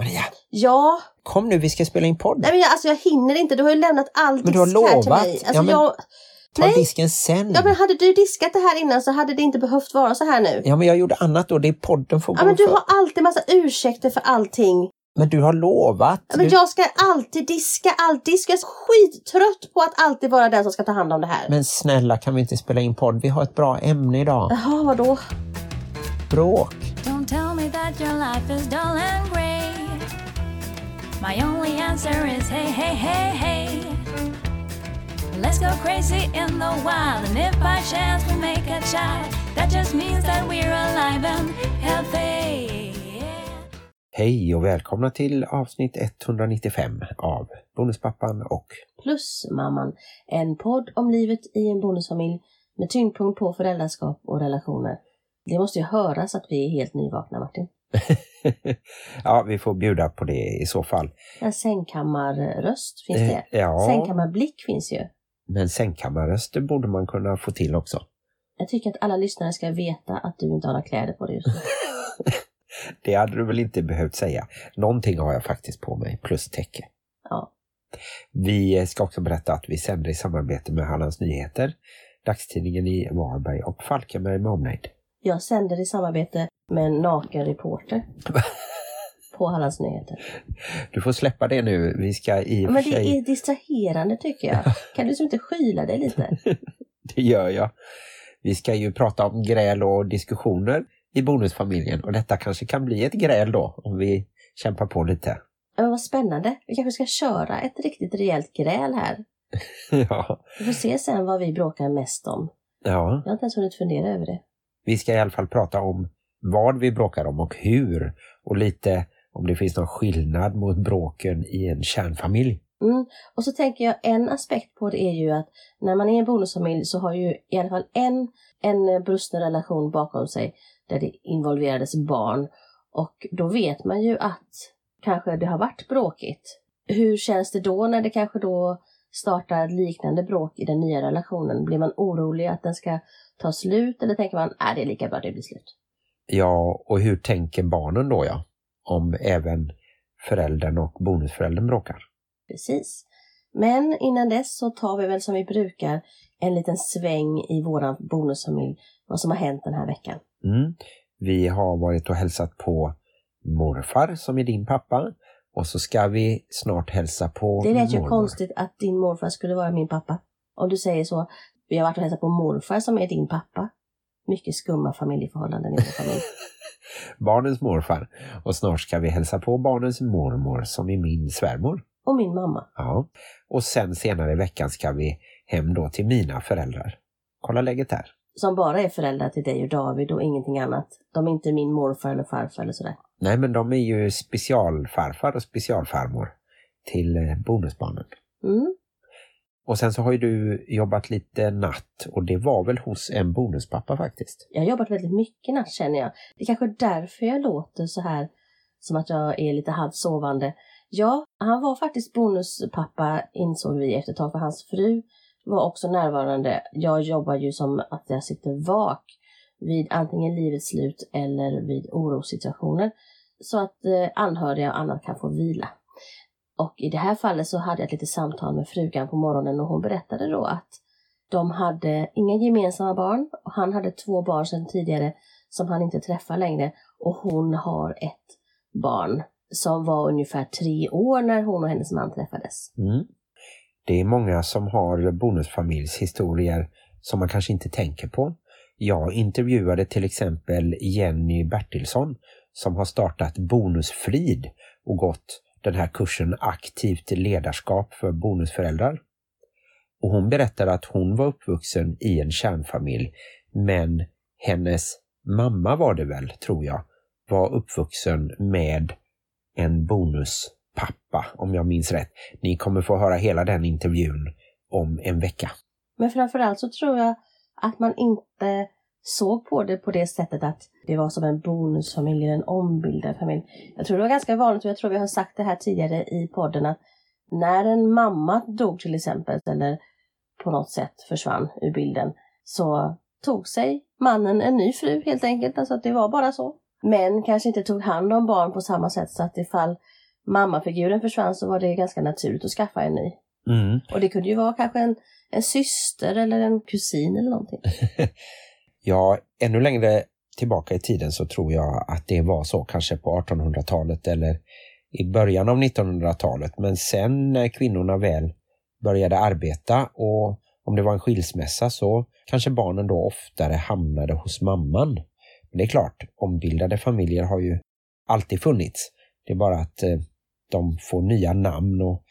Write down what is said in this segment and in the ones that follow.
Maria, Ja, kom nu, vi ska spela in podd. nej men jag, alltså jag hinner inte. Du har ju lämnat all Men du har disk här till lovat. mig. Alltså Ja, men- jag, Ta nej. disken sen. ja, men hade du diskat det här innan så hade det inte behövt vara så här nu. Ja, men jag gjorde annat då. Det är podden får Ja, gå men du för. har alltid massa ursäkter för allting. Men du har lovat. Ja, men Du- jag ska alltid diska, allt diska. Jag är skittrött på att alltid vara den som ska ta hand om det här. Men snälla, kan vi inte spela in podd? Vi har ett bra ämne idag. Jaha, vadå? Bråk. Don't tell me that your life is dull and. My only answer is hey, hey, hey, hey. Let's go crazy in the wild, and if by chance we make a child, that just means that we're alive and healthy. Hej och välkomna till avsnitt 195 av Bonuspappan och Plus mamman. En podd om livet i en bonusfamilj med tyngdpunkt på föräldraskap och relationer. Det måste ju höras att vi är helt nyvakna Martin. ja, vi får bjuda på det i så fall. En sängkammarröst finns Eh, det. ja. Sängkammarblick finns ju. Men sängkammarröster borde man kunna få till också. Jag tycker att alla lyssnare ska veta att du inte har några kläder på dig just nu. Det hade du väl inte behövt säga. Någonting har jag faktiskt på mig, plus täcke. Ja. Vi ska också berätta att vi sänder i samarbete med Hallands Nyheter, dagstidningen i Varberg och Falkenberg med omnejd. Jag sänder i samarbete med en naken reporter på Hallands Nyheter. Du får släppa det nu. Vi ska i Men det sig... är distraherande tycker jag. Kan du inte skyla dig lite? Det gör jag. Vi ska ju prata om gräl och diskussioner i bonusfamiljen och detta kanske kan bli ett gräl då om vi kämpar på lite. Men vad spännande. Vi kanske ska köra ett riktigt rejält gräl här. ja. Vi får se sen vad vi bråkar mest om. ja, Jag har inte ens hunnit fundera över det. vi ska i alla fall prata om vad vi bråkar om och hur och lite om det finns någon skillnad mot bråken i en kärnfamilj. Mm. Och så tänker jag en aspekt på det är ju att när man är en bonusfamilj så har ju i alla fall en, en brusten relation bakom sig där det involverades barn. Och då vet man ju att kanske det har varit bråkigt. Hur känns det då när det kanske då startar liknande bråk i den nya relationen? Blir man orolig att den ska ta slut eller tänker man att det är lika bra att det blir slut? Ja, och hur tänker barnen då ja? Om även föräldern och bonusföräldern bråkar. Precis. Men innan dess så tar vi väl som vi brukar en liten sväng i våran bonusfamilj, vad som har hänt den här veckan. Mm. Vi har varit och hälsat på morfar som är din pappa och så ska vi snart hälsa på Det lät ju konstigt att din morfar skulle vara min pappa. Om du säger så, vi har varit och hälsat på morfar som är din pappa. Mycket skumma familjeförhållanden i vår familj. Barnens morfar. Och snart ska vi hälsa på barnens mormor som är min svärmor. Och min mamma. Ja. Och sen senare i veckan ska vi hem då till mina föräldrar. Kolla läget här. Som bara är föräldrar till dig och David och ingenting annat. De är inte min morfar eller farfar eller sådär. Nej men de är ju specialfarfar och specialfarmor till eh, bonusbarnen. Mm. Och sen så har ju du jobbat lite natt och det var väl hos en bonuspappa faktiskt. Jag har jobbat väldigt mycket natt känner jag. Det är kanske därför jag låter så här som att jag är lite halvt sovande. Ja, han var faktiskt bonuspappa insåg vi efter ett tag för hans fru var också närvarande. Jag jobbar ju som att jag sitter vak vid antingen livets slut eller vid orossituationer så att eh, anhöriga och annat kan få vila. Och i det här fallet så hade jag ett litet samtal med frugan på morgonen och hon berättade då att de hade inga gemensamma barn och han hade två barn sedan tidigare som han inte träffar längre och hon har ett barn som var ungefär tre år när hon och hennes man träffades. Mm. Det är många som har bonusfamiljshistorier som man kanske inte tänker på. Jag intervjuade till exempel Jenny Bertilsson som har startat Bonusfrid och gått den här kursen Aktivt ledarskap för bonusföräldrar. Och hon berättade att hon var uppvuxen i en kärnfamilj men hennes mamma var det väl, tror jag, var uppvuxen med en bonuspappa, om jag minns rätt. Ni kommer få höra hela den intervjun om en vecka. Men framförallt så tror jag att man inte såg på det på det sättet att det var som en bonusfamilj eller en ombildad familj. Jag tror det var ganska vanligt och jag tror vi har sagt det här tidigare i podden att när en mamma dog till exempel eller på något sätt försvann ur bilden så tog sig mannen en ny fru helt enkelt. Alltså att det var bara så. män kanske inte tog hand om barn på samma sätt så att ifall mammafiguren försvann så var det ganska naturligt att skaffa en ny. Mm. Och det kunde ju vara kanske en, en syster eller en kusin eller någonting. Ja, ännu längre tillbaka i tiden så tror jag att det var så kanske på 1800-talet eller i början av 1900-talet. Men sen när kvinnorna väl började arbeta och om det var en skilsmässa så kanske barnen då oftare hamnade hos mamman. Men det är klart, ombildade familjer har ju alltid funnits. Det är bara att eh, de får nya namn och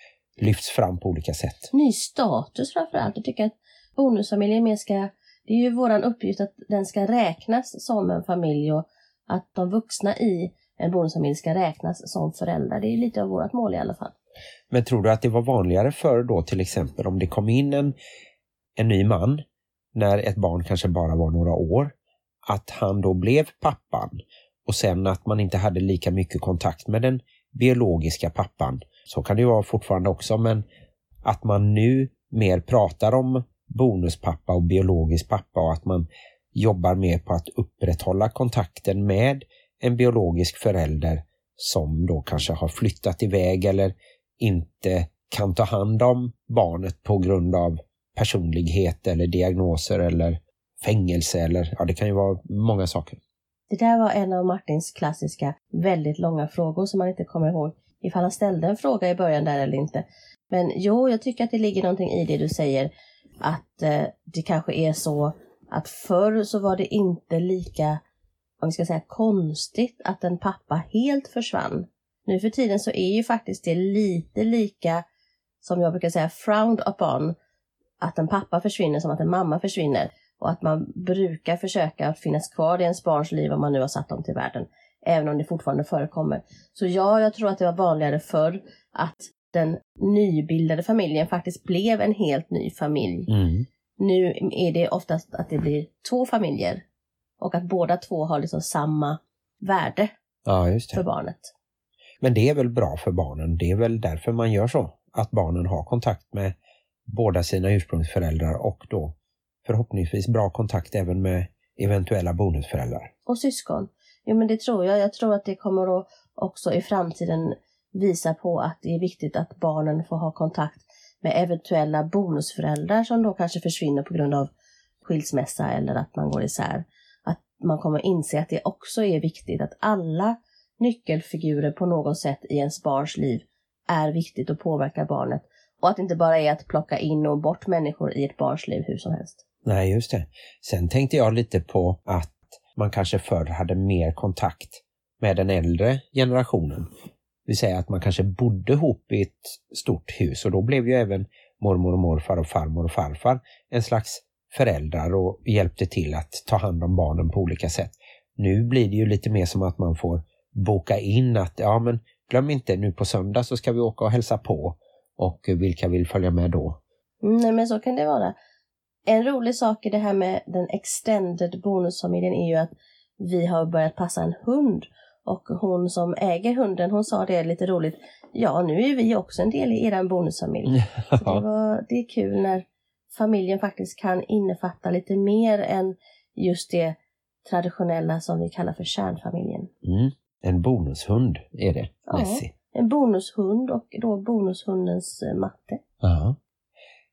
lyfts fram på olika sätt. Ny status framförallt. Jag tycker att bonusfamiljer mer ska... Det är ju våran uppgift att den ska räknas som en familj och att de vuxna i en bonusfamilj ska räknas som föräldrar. Det är lite av vårt mål i alla fall. Men tror du att det var vanligare förr då till exempel om det kom in en, en ny man när ett barn kanske bara var några år, att han då blev pappan och sen att man inte hade lika mycket kontakt med den biologiska pappan. Så kan det ju vara fortfarande också, men att man nu mer pratar om bonuspappa och biologisk pappa och att man jobbar mer på att upprätthålla kontakten med en biologisk förälder som då kanske har flyttat iväg eller inte kan ta hand om barnet på grund av personlighet eller diagnoser eller fängelse eller ja, det kan ju vara många saker. Det där var en av Martins klassiska väldigt långa frågor som man inte kommer ihåg ifall han ställde en fråga i början där eller inte. Men jo, jag tycker att det ligger någonting i det du säger att eh, det kanske är så att förr så var det inte lika, om vi ska säga konstigt, att en pappa helt försvann. Nu för tiden så är ju faktiskt det lite lika, som jag brukar säga, frowned upon, att en pappa försvinner som att en mamma försvinner. Och att man brukar försöka att finnas kvar i ens barns liv om man nu har satt dem till världen. Även om det fortfarande förekommer. Så ja, jag tror att det var vanligare förr att den nybildade familjen faktiskt blev en helt ny familj. Mm. Nu är det oftast att det blir två familjer. Och att båda två har liksom samma värde Ja, för barnet. Men det är väl bra för barnen. Det är väl därför man gör så. Att barnen har kontakt med båda sina ursprungsföräldrar och då förhoppningsvis bra kontakt även med eventuella bonusföräldrar. Och syskon. Jo men det tror jag. Jag tror att det kommer att också i framtiden visa på att det är viktigt att barnen får ha kontakt med eventuella bonusföräldrar som då kanske försvinner på grund av skilsmässa eller att man går isär. Att man kommer inse att det också är viktigt att alla nyckelfigurer på något sätt i ens barns liv är viktigt och påverkar barnet. Och att det inte bara är att plocka in och bort människor i ett barns liv hur som helst. Nej, just det. Sen tänkte jag lite på att man kanske förr hade mer kontakt med den äldre generationen. Det vill säga att man kanske bodde ihop i ett stort hus och då blev ju även mormor och morfar och farmor och farfar en slags föräldrar och hjälpte till att ta hand om barnen på olika sätt. Nu blir det ju lite mer som att man får boka in att ja men glöm inte nu på söndag så ska vi åka och hälsa på och vilka vill följa med då? Nej men så kan det vara. En rolig sak i det här med den extended bonusfamiljen är ju att vi har börjat passa en hund. Och hon som äger hunden, hon sa det lite roligt. Ja, nu är vi också en del i eran bonusfamilj. Så det, var, det är kul när familjen faktiskt kan innefatta lite mer än just det traditionella som vi kallar för kärnfamiljen. Mm. En bonushund är det, Ja. Nessie. En bonushund och då bonushundens eh, matte. Ja.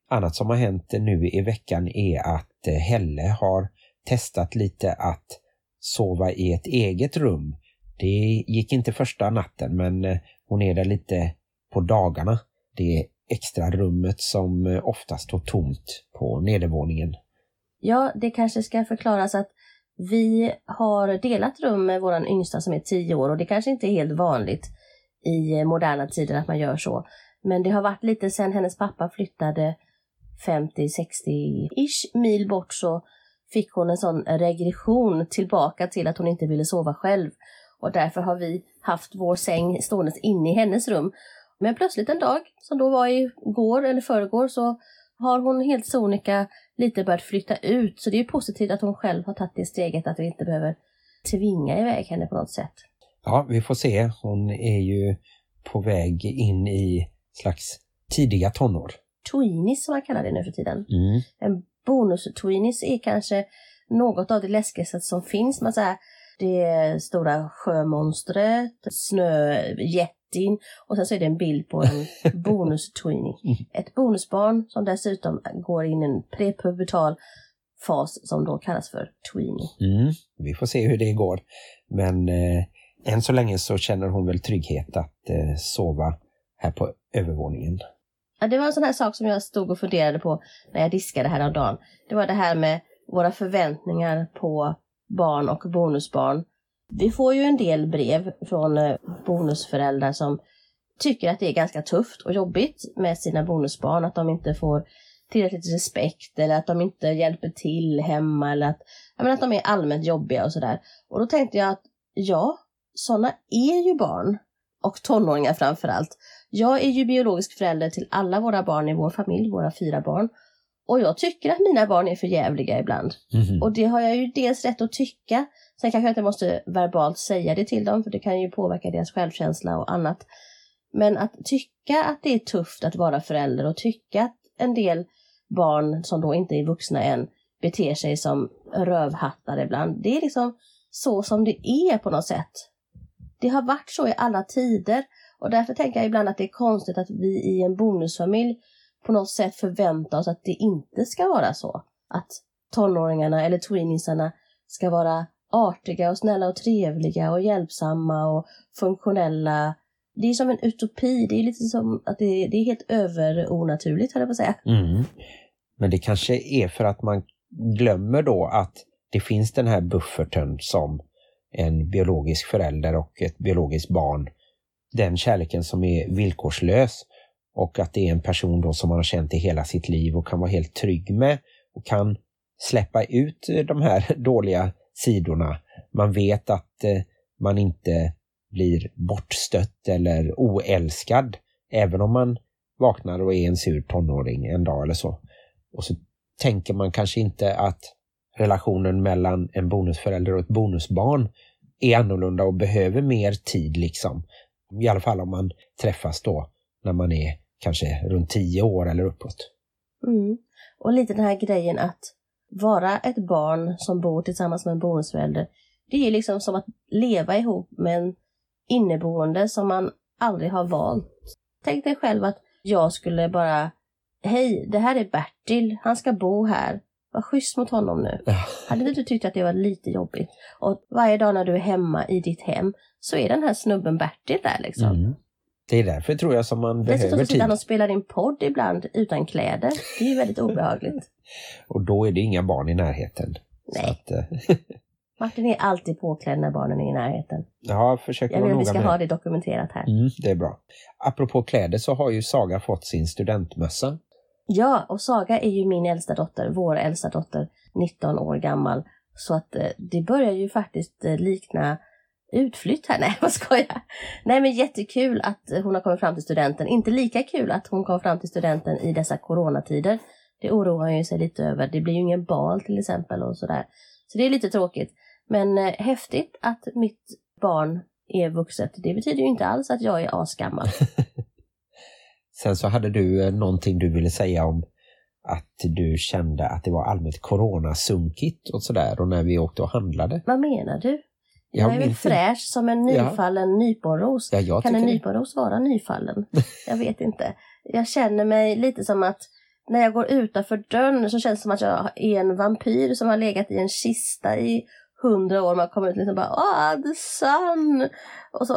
Annat som har hänt nu i veckan är att eh, Helle har testat lite att sova i ett eget rum. Det gick inte första natten men eh, hon är där lite på dagarna. Det extra rummet som eh, oftast står tomt på nedervåningen. Ja, det kanske ska förklaras att vi har delat rum med vår yngsta som är 10 år och det kanske inte är helt vanligt i eh, moderna tider att man gör så. Men det har varit lite sen hennes pappa flyttade 50-60-ish mil bort så fick hon en sån regression tillbaka till att hon inte ville sova själv. Och därför har vi haft vår säng stående inne i hennes rum. Men plötsligt en dag, som då var i går eller förrgår, så har hon helt sonika lite börjat flytta ut. Så det är positivt att hon själv har tagit det steget att vi inte behöver tvinga iväg henne på något sätt. Ja, vi får se. Hon är ju på väg in i slags tidiga tonår. Tweenies som man kallar det nu för tiden. Mm. En bonus-tweenies är kanske något av det läskigaste som finns. Man säger, det stora sjömonstret, snöjättin och sen så är det en bild på en bonus-tweenie. Ett bonusbarn som dessutom går in i en prepubertal fas som då kallas för tweenie. Mm, vi får se hur det går. Men eh, än så länge så känner hon väl trygghet att eh, sova här på övervåningen. Ja, det var en sån här sak som jag stod och funderade på när jag diskade häromdagen. Det var det här med våra förväntningar på barn och bonusbarn. Vi får ju en del brev från eh, bonusföräldrar som tycker att det är ganska tufft och jobbigt med sina bonusbarn, att de inte får tillräckligt respekt eller att de inte hjälper till hemma eller att, menar, att de är allmänt jobbiga och sådär. Och då tänkte jag att ja, sådana är ju barn och tonåringar framför allt. Jag är ju biologisk förälder till alla våra barn i vår familj, våra fyra barn. Och jag tycker att mina barn är för jävliga ibland. Mhm. Och det har jag ju dels rätt att tycka. Sen kanske jag inte måste verbalt säga det till dem för det kan ju påverka deras självkänsla och annat. Men att tycka att det är tufft att vara förälder och tycka att en del barn som då inte är vuxna än beter sig som rövhattar ibland. Det är liksom så som det är på något sätt. Det har varit så i alla tider och därför tänker jag ibland att det är konstigt att vi i en bonusfamilj på något sätt förvänta oss att det inte ska vara så. Att tonåringarna eller tweeniesarna ska vara artiga och snälla och trevliga och hjälpsamma och funktionella. Det är som en utopi, det är lite som att det, det är helt överonaturligt höll jag på att säga. Mm. Men det kanske är för att man glömmer då att det finns den här bufferten som en biologisk förälder och ett biologiskt barn. Den kärleken som är villkorslös och att det är en person då som man har känt i hela sitt liv och kan vara helt trygg med och kan släppa ut de här dåliga sidorna. Man vet att eh, man inte blir bortstött eller oälskad även om man vaknar och är en sur tonåring en dag eller så. Och så tänker man kanske inte att relationen mellan en bonusförälder och ett bonusbarn är annorlunda och behöver mer tid liksom. I alla fall om man träffas då när man är kanske runt tio år eller uppåt. Mm. Och lite den här grejen att vara ett barn som bor tillsammans med en bonusförälder. Det är liksom som att leva ihop med en inneboende som man aldrig har valt. Tänk dig själv att jag skulle bara, hej, det här är Bertil, han ska bo här. Var schysst mot honom nu. Hade inte du tyckt att det var lite jobbigt? Och varje dag när du är hemma i ditt hem så är den här snubben Bertil där liksom. Mm. Det är därför tror jag som man Dessutom behöver så sitter han tid. och spelar in podd ibland utan kläder. Det är ju väldigt obehagligt. Och då är det inga barn i närheten. Nej. att, eh, Martin är alltid påklädd när barnen är i närheten. ja, försök Jag vill att vi ska med ha det. det dokumenterat här. Mm, det är bra. Apropå kläder så har ju Saga fått sin studentmössa. Ja, och Saga är ju min äldsta dotter, vår äldsta dotter, 19 år gammal. Så att eh, det börjar ju faktiskt eh, likna utflytt här. Nej, vad ska jag? Nej, men jättekul att hon har kommit fram till studenten. Inte lika kul att hon kom fram till studenten i dessa coronatider. Det oroar hon ju sig lite över. Det blir ju ingen bal till exempel och sådär. Så det är lite tråkigt. Men eh, häftigt att mitt barn är vuxet. Det betyder ju inte alls att jag är asgammal. Sen så hade du eh, någonting du ville säga om att du kände att det var allmänt coronasunkigt och sådär och när vi åkte och handlade. Vad menar du? Jag är väl fräsch som en Ja. nyfallen nyponros. Ja, Kan en det. nyponros vara nyfallen? Jag vet inte. Jag känner mig lite som att när jag går utanför dörren så känns det som att jag är en vampyr som har legat i en kista i hundra år. Man kommer ut liksom bara ah the sun! Och så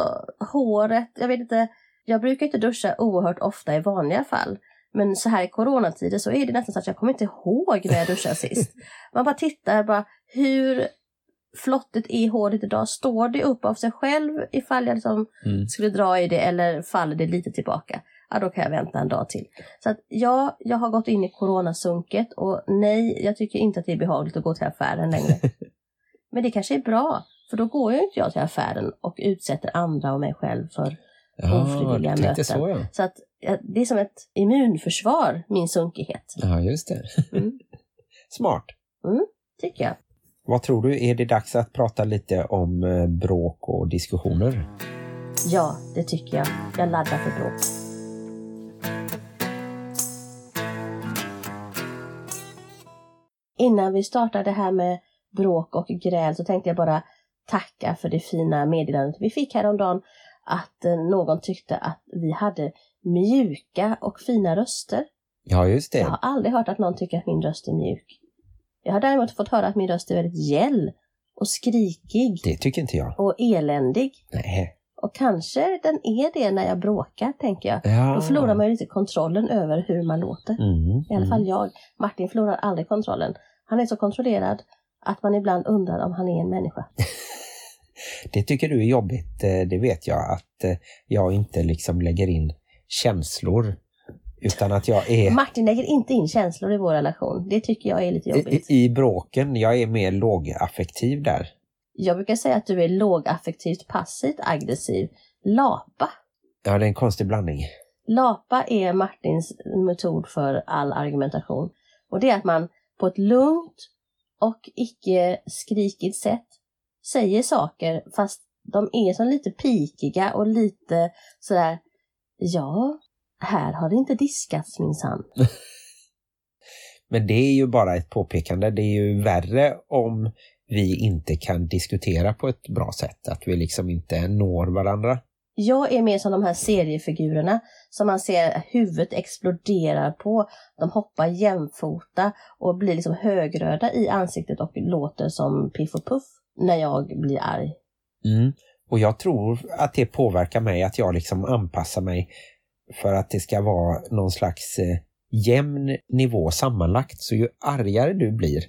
håret, jag vet inte. Jag brukar inte duscha oerhört ofta i vanliga fall. Men så här i coronatider så är det nästan så att jag kommer inte ihåg när jag duschade sist. Man bara tittar bara hur flottigt är håret idag? Står det upp av sig själv ifall jag liksom Mm. skulle dra i det eller faller det lite tillbaka? Ja, då kan jag vänta en dag till. Så att ja, jag har gått in i coronasunket och nej, jag tycker inte att det är behagligt att gå till affären längre. Men det kanske är bra, för då går ju inte jag till affären och utsätter andra och mig själv för Ja, ofrivilliga möten. så ja. Så att det är som ett immunförsvar, min sunkighet. Ja, just det. Mm. Smart. Tycker jag. Vad tror du, är det dags att prata lite om eh, bråk och diskussioner? Ja, det tycker jag. Jag laddar för bråk. Innan vi startar det här med bråk och gräl så tänkte jag bara tacka för det fina meddelandet vi fick häromdagen att eh, någon tyckte att vi hade mjuka och fina röster. Ja, just det. Jag har aldrig hört att någon tycker att min röst är mjuk. Jag har däremot fått höra att min röst är väldigt gäll och skrikig Det tycker inte jag. och eländig. Nej. Och kanske den är det när jag bråkar, tänker jag. Ja. Då förlorar man ju lite kontrollen över hur man låter. Mm, I alla fall jag. Martin förlorar aldrig kontrollen. Han är så kontrollerad att man ibland undrar om han är en människa. Det tycker du är jobbigt, eh, det vet jag, att eh, jag inte liksom lägger in känslor utan att jag är Martin lägger inte in känslor i vår relation. Det tycker jag är lite jobbigt. i, i bråken. Jag är mer lågaffektiv där. Jag brukar säga att du är lågaffektivt passivt aggressiv. Lapa. Ja, det är en konstig blandning. Lapa är Martins metod för all argumentation. Och det är att man på ett lugnt och icke skrikigt sätt säger saker fast de är som lite pikiga och lite sådär, ja, här har det inte diskats minsann. Men det är ju bara ett påpekande. Det är ju värre om vi inte kan diskutera på ett bra sätt. Att vi liksom inte når varandra. Jag är mer som de här seriefigurerna som man ser huvudet exploderar på. De hoppar jämfota och blir liksom högröda i ansiktet och låter som Piff och Puff när jag blir arg. Mm. Och jag tror att det påverkar mig att jag liksom anpassar mig för att det ska vara någon slags eh, jämn nivå sammanlagt. Så ju argare du blir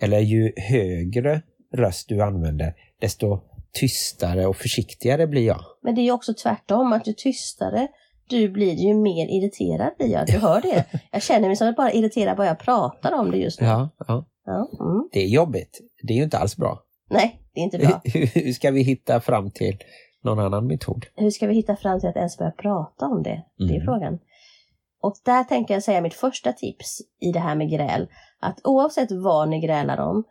eller ju högre röst du använder desto tystare och försiktigare blir jag. Men det är ju också tvärtom, att ju tystare du blir, ju mer irriterad blir jag. Du hör det. Jag känner mig som att bara irriterad bara jag pratar om det just nu. Ja, ja. Ja, mm. Det är jobbigt. Det är ju inte alls bra. Nej, det är inte bra. Hur ska vi hitta fram till någon annan metod? Hur ska vi hitta fram till att ens börja prata om det? Det är Mm. frågan. Och där tänker jag säga mitt första tips i det här med gräl. Att oavsett vad ni grälar om,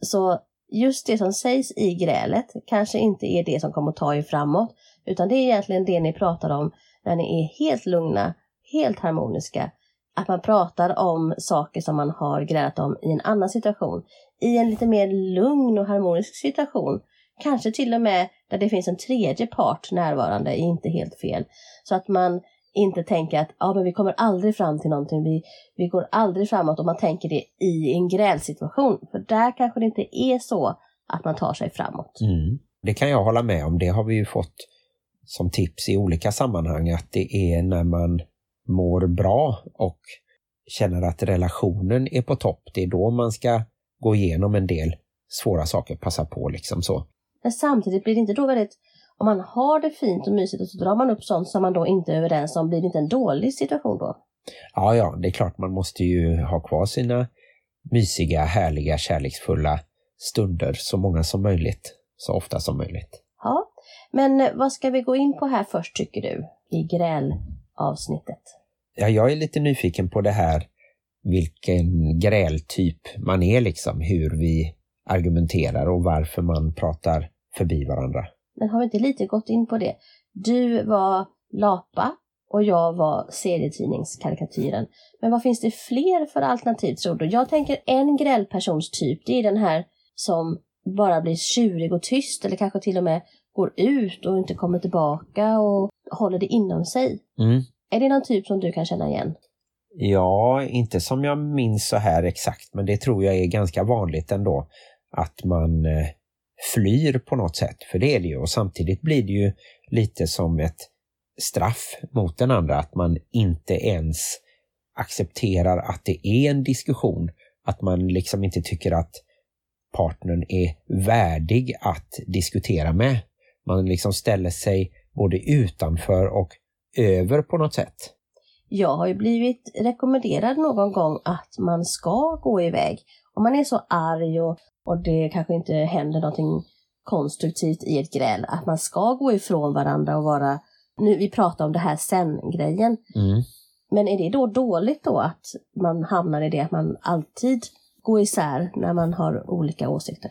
så just det som sägs i grälet kanske inte är det som kommer att ta er framåt. Utan det är egentligen det ni pratar om när ni är helt lugna, helt harmoniska. Att man pratar om saker som man har grälat om i en annan situation. I en lite mer lugn och harmonisk situation. Kanske till och med där det finns en tredje part närvarande är inte helt fel. Så att man inte tänker att ah, men vi kommer aldrig fram till någonting, vi, vi går aldrig framåt om man tänker det i en grälsituation. För där kanske det inte är så att man tar sig framåt. Mm. Det kan jag hålla med om. Det har vi ju fått som tips i olika sammanhang att det är när man mår bra och känner att relationen är på topp. Det är då man ska gå igenom en del svåra saker, passa på liksom så. Men samtidigt blir det inte då väldigt, om man har det fint och mysigt och så drar man upp sånt som man då inte är överens om, blir det inte en dålig situation då? Ja, ja, det är klart man måste ju ha kvar sina mysiga, härliga, kärleksfulla stunder så många som möjligt, så ofta som möjligt. Ja, men vad ska vi gå in på här först tycker du? I grälavsnittet. Ja, jag är lite nyfiken på det här vilken grältyp man är liksom, hur vi argumenterar och varför man pratar förbi varandra. Men har vi inte lite gått in på det? Du var Lapa och jag var serietidningskarikatyren. Men vad finns det fler för alternativ tror du? Jag tänker en grälpersonstyp, det är den här som bara blir tjurig och tyst eller kanske till och med går ut och inte kommer tillbaka och håller det inom sig. Mm. Är det någon typ som du kan känna igen? Ja, inte som jag minns så här exakt, men det tror jag är ganska vanligt ändå. Att man eh, flyr på något sätt, för det är det ju. Och samtidigt blir det ju lite som ett straff mot den andra, att man inte ens accepterar att det är en diskussion. Att man liksom inte tycker att partnern är värdig att diskutera med. Man liksom ställer sig både utanför och över på något sätt. Jag har ju blivit rekommenderad någon gång att man ska gå iväg. Om man är så arg och, och det kanske inte händer någonting konstruktivt i ett gräl, att man ska gå ifrån varandra och vara, nu vi pratar om det här sen-grejen, Mm. men är det då dåligt då att man hamnar i det att man alltid går isär när man har olika åsikter?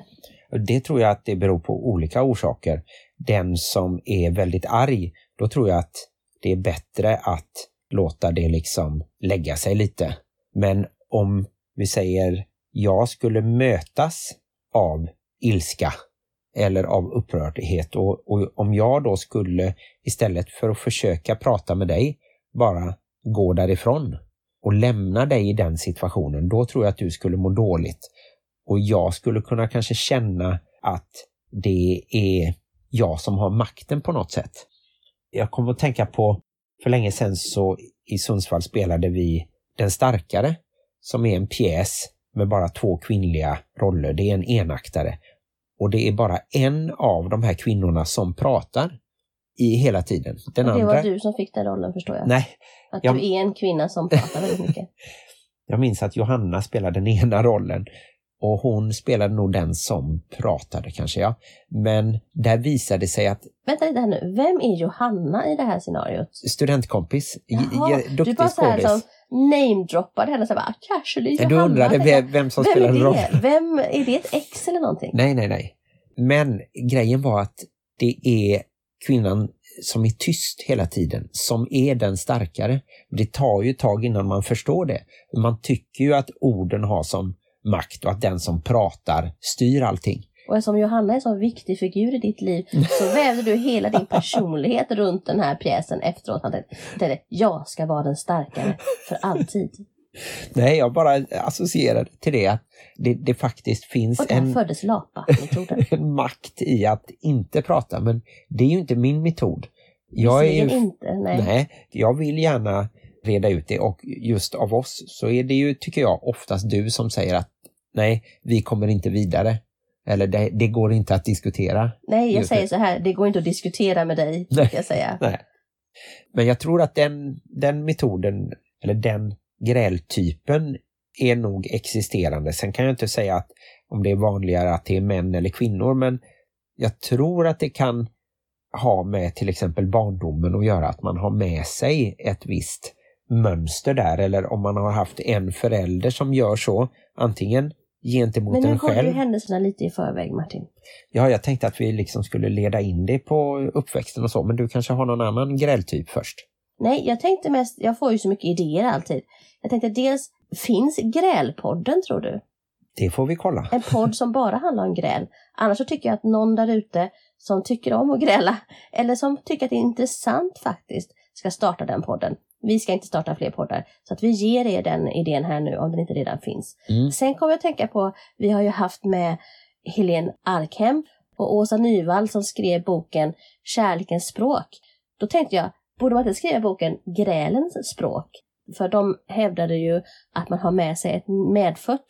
Det tror jag att det beror på olika orsaker. Den som är väldigt arg, då tror jag att det är bättre att låta det liksom lägga sig lite. Men om vi säger jag skulle mötas av ilska eller av upprördhet. Och, och om jag då skulle istället för att försöka prata med dig bara gå därifrån och lämna dig i den situationen, då tror jag att du skulle må dåligt. Och jag skulle kunna kanske känna att det är jag som har makten på något sätt. Jag kommer att tänka på, för länge sedan så i Sundsvall spelade vi Den starkare, som är en pjäs med bara två kvinnliga roller. Det är en enaktare. Och det är bara en av de här kvinnorna som pratar i hela tiden. Den och det andra... var du som fick den rollen förstår jag. Nej, Att jag- du är en kvinna som pratar väldigt mycket. jag minns att Johanna spelade den ena rollen och hon spelade nog den som pratade kanske, ja. Men där visade det sig att Vänta lite här nu, vem är Johanna i det här scenariot? studentkompis, Jaha, j- du duktig bara så här skådis. som namedroppade henne så bara, casually Du undrade vem, vem som spelade rollen? det? Vem, är det ett ex eller någonting? Nej, nej, nej. Men grejen var att det är kvinnan som är tyst hela tiden, som är den starkare. Det tar ju ett tag innan man förstår det. Man tycker ju att orden har som makt och att den som pratar styr allting. Och eftersom Johanna är en så viktig figur i ditt liv så vävde du hela din personlighet runt den här pjäsen efteråt. Han tänkte, jag ska vara den starkare för alltid. Nej, jag bara associerade till det att det, det faktiskt finns en, föddes Lapa-metoden. en makt i att inte prata, men det är ju inte min metod. Jag är ju, inte, nej. nej, jag vill gärna reda ut det och just av oss så är det ju, tycker jag, oftast du som säger att nej, vi kommer inte vidare. Eller det, det går inte att diskutera. Nej, jag säger så här, det går inte att diskutera med dig, Nej. jag säga. Nej. Men jag tror att den, den metoden, eller den grältypen är nog existerande. Sen kan jag inte säga att om det är vanligare att det är män eller kvinnor, men jag tror att det kan ha med till exempel barndomen att göra, att man har med sig ett visst mönster där, eller om man har haft en förälder som gör så, antingen gentemot Men nu en går ju själv. händelserna lite i förväg, Martin. Ja, jag tänkte att vi liksom skulle leda in det på uppväxten och så, men du kanske har någon annan grältyp först? Nej, jag tänkte mest, jag får ju så mycket idéer alltid. Jag tänkte dels, finns Grälpodden tror du? Det får vi kolla. En podd som bara handlar om gräl. Annars så tycker jag att någon där ute som tycker om att gräla, eller som tycker att det är intressant faktiskt, ska starta den podden. Vi ska inte starta fler poddar, så att vi ger er den idén här nu om den inte redan finns. Mm. Sen kommer jag att tänka på, vi har ju haft med Helene Arkhem och Åsa Nyvall som skrev boken Kärlekens språk. Då tänkte jag, borde man inte skriva boken Grälens språk? För de hävdade ju att man har med sig ett medfött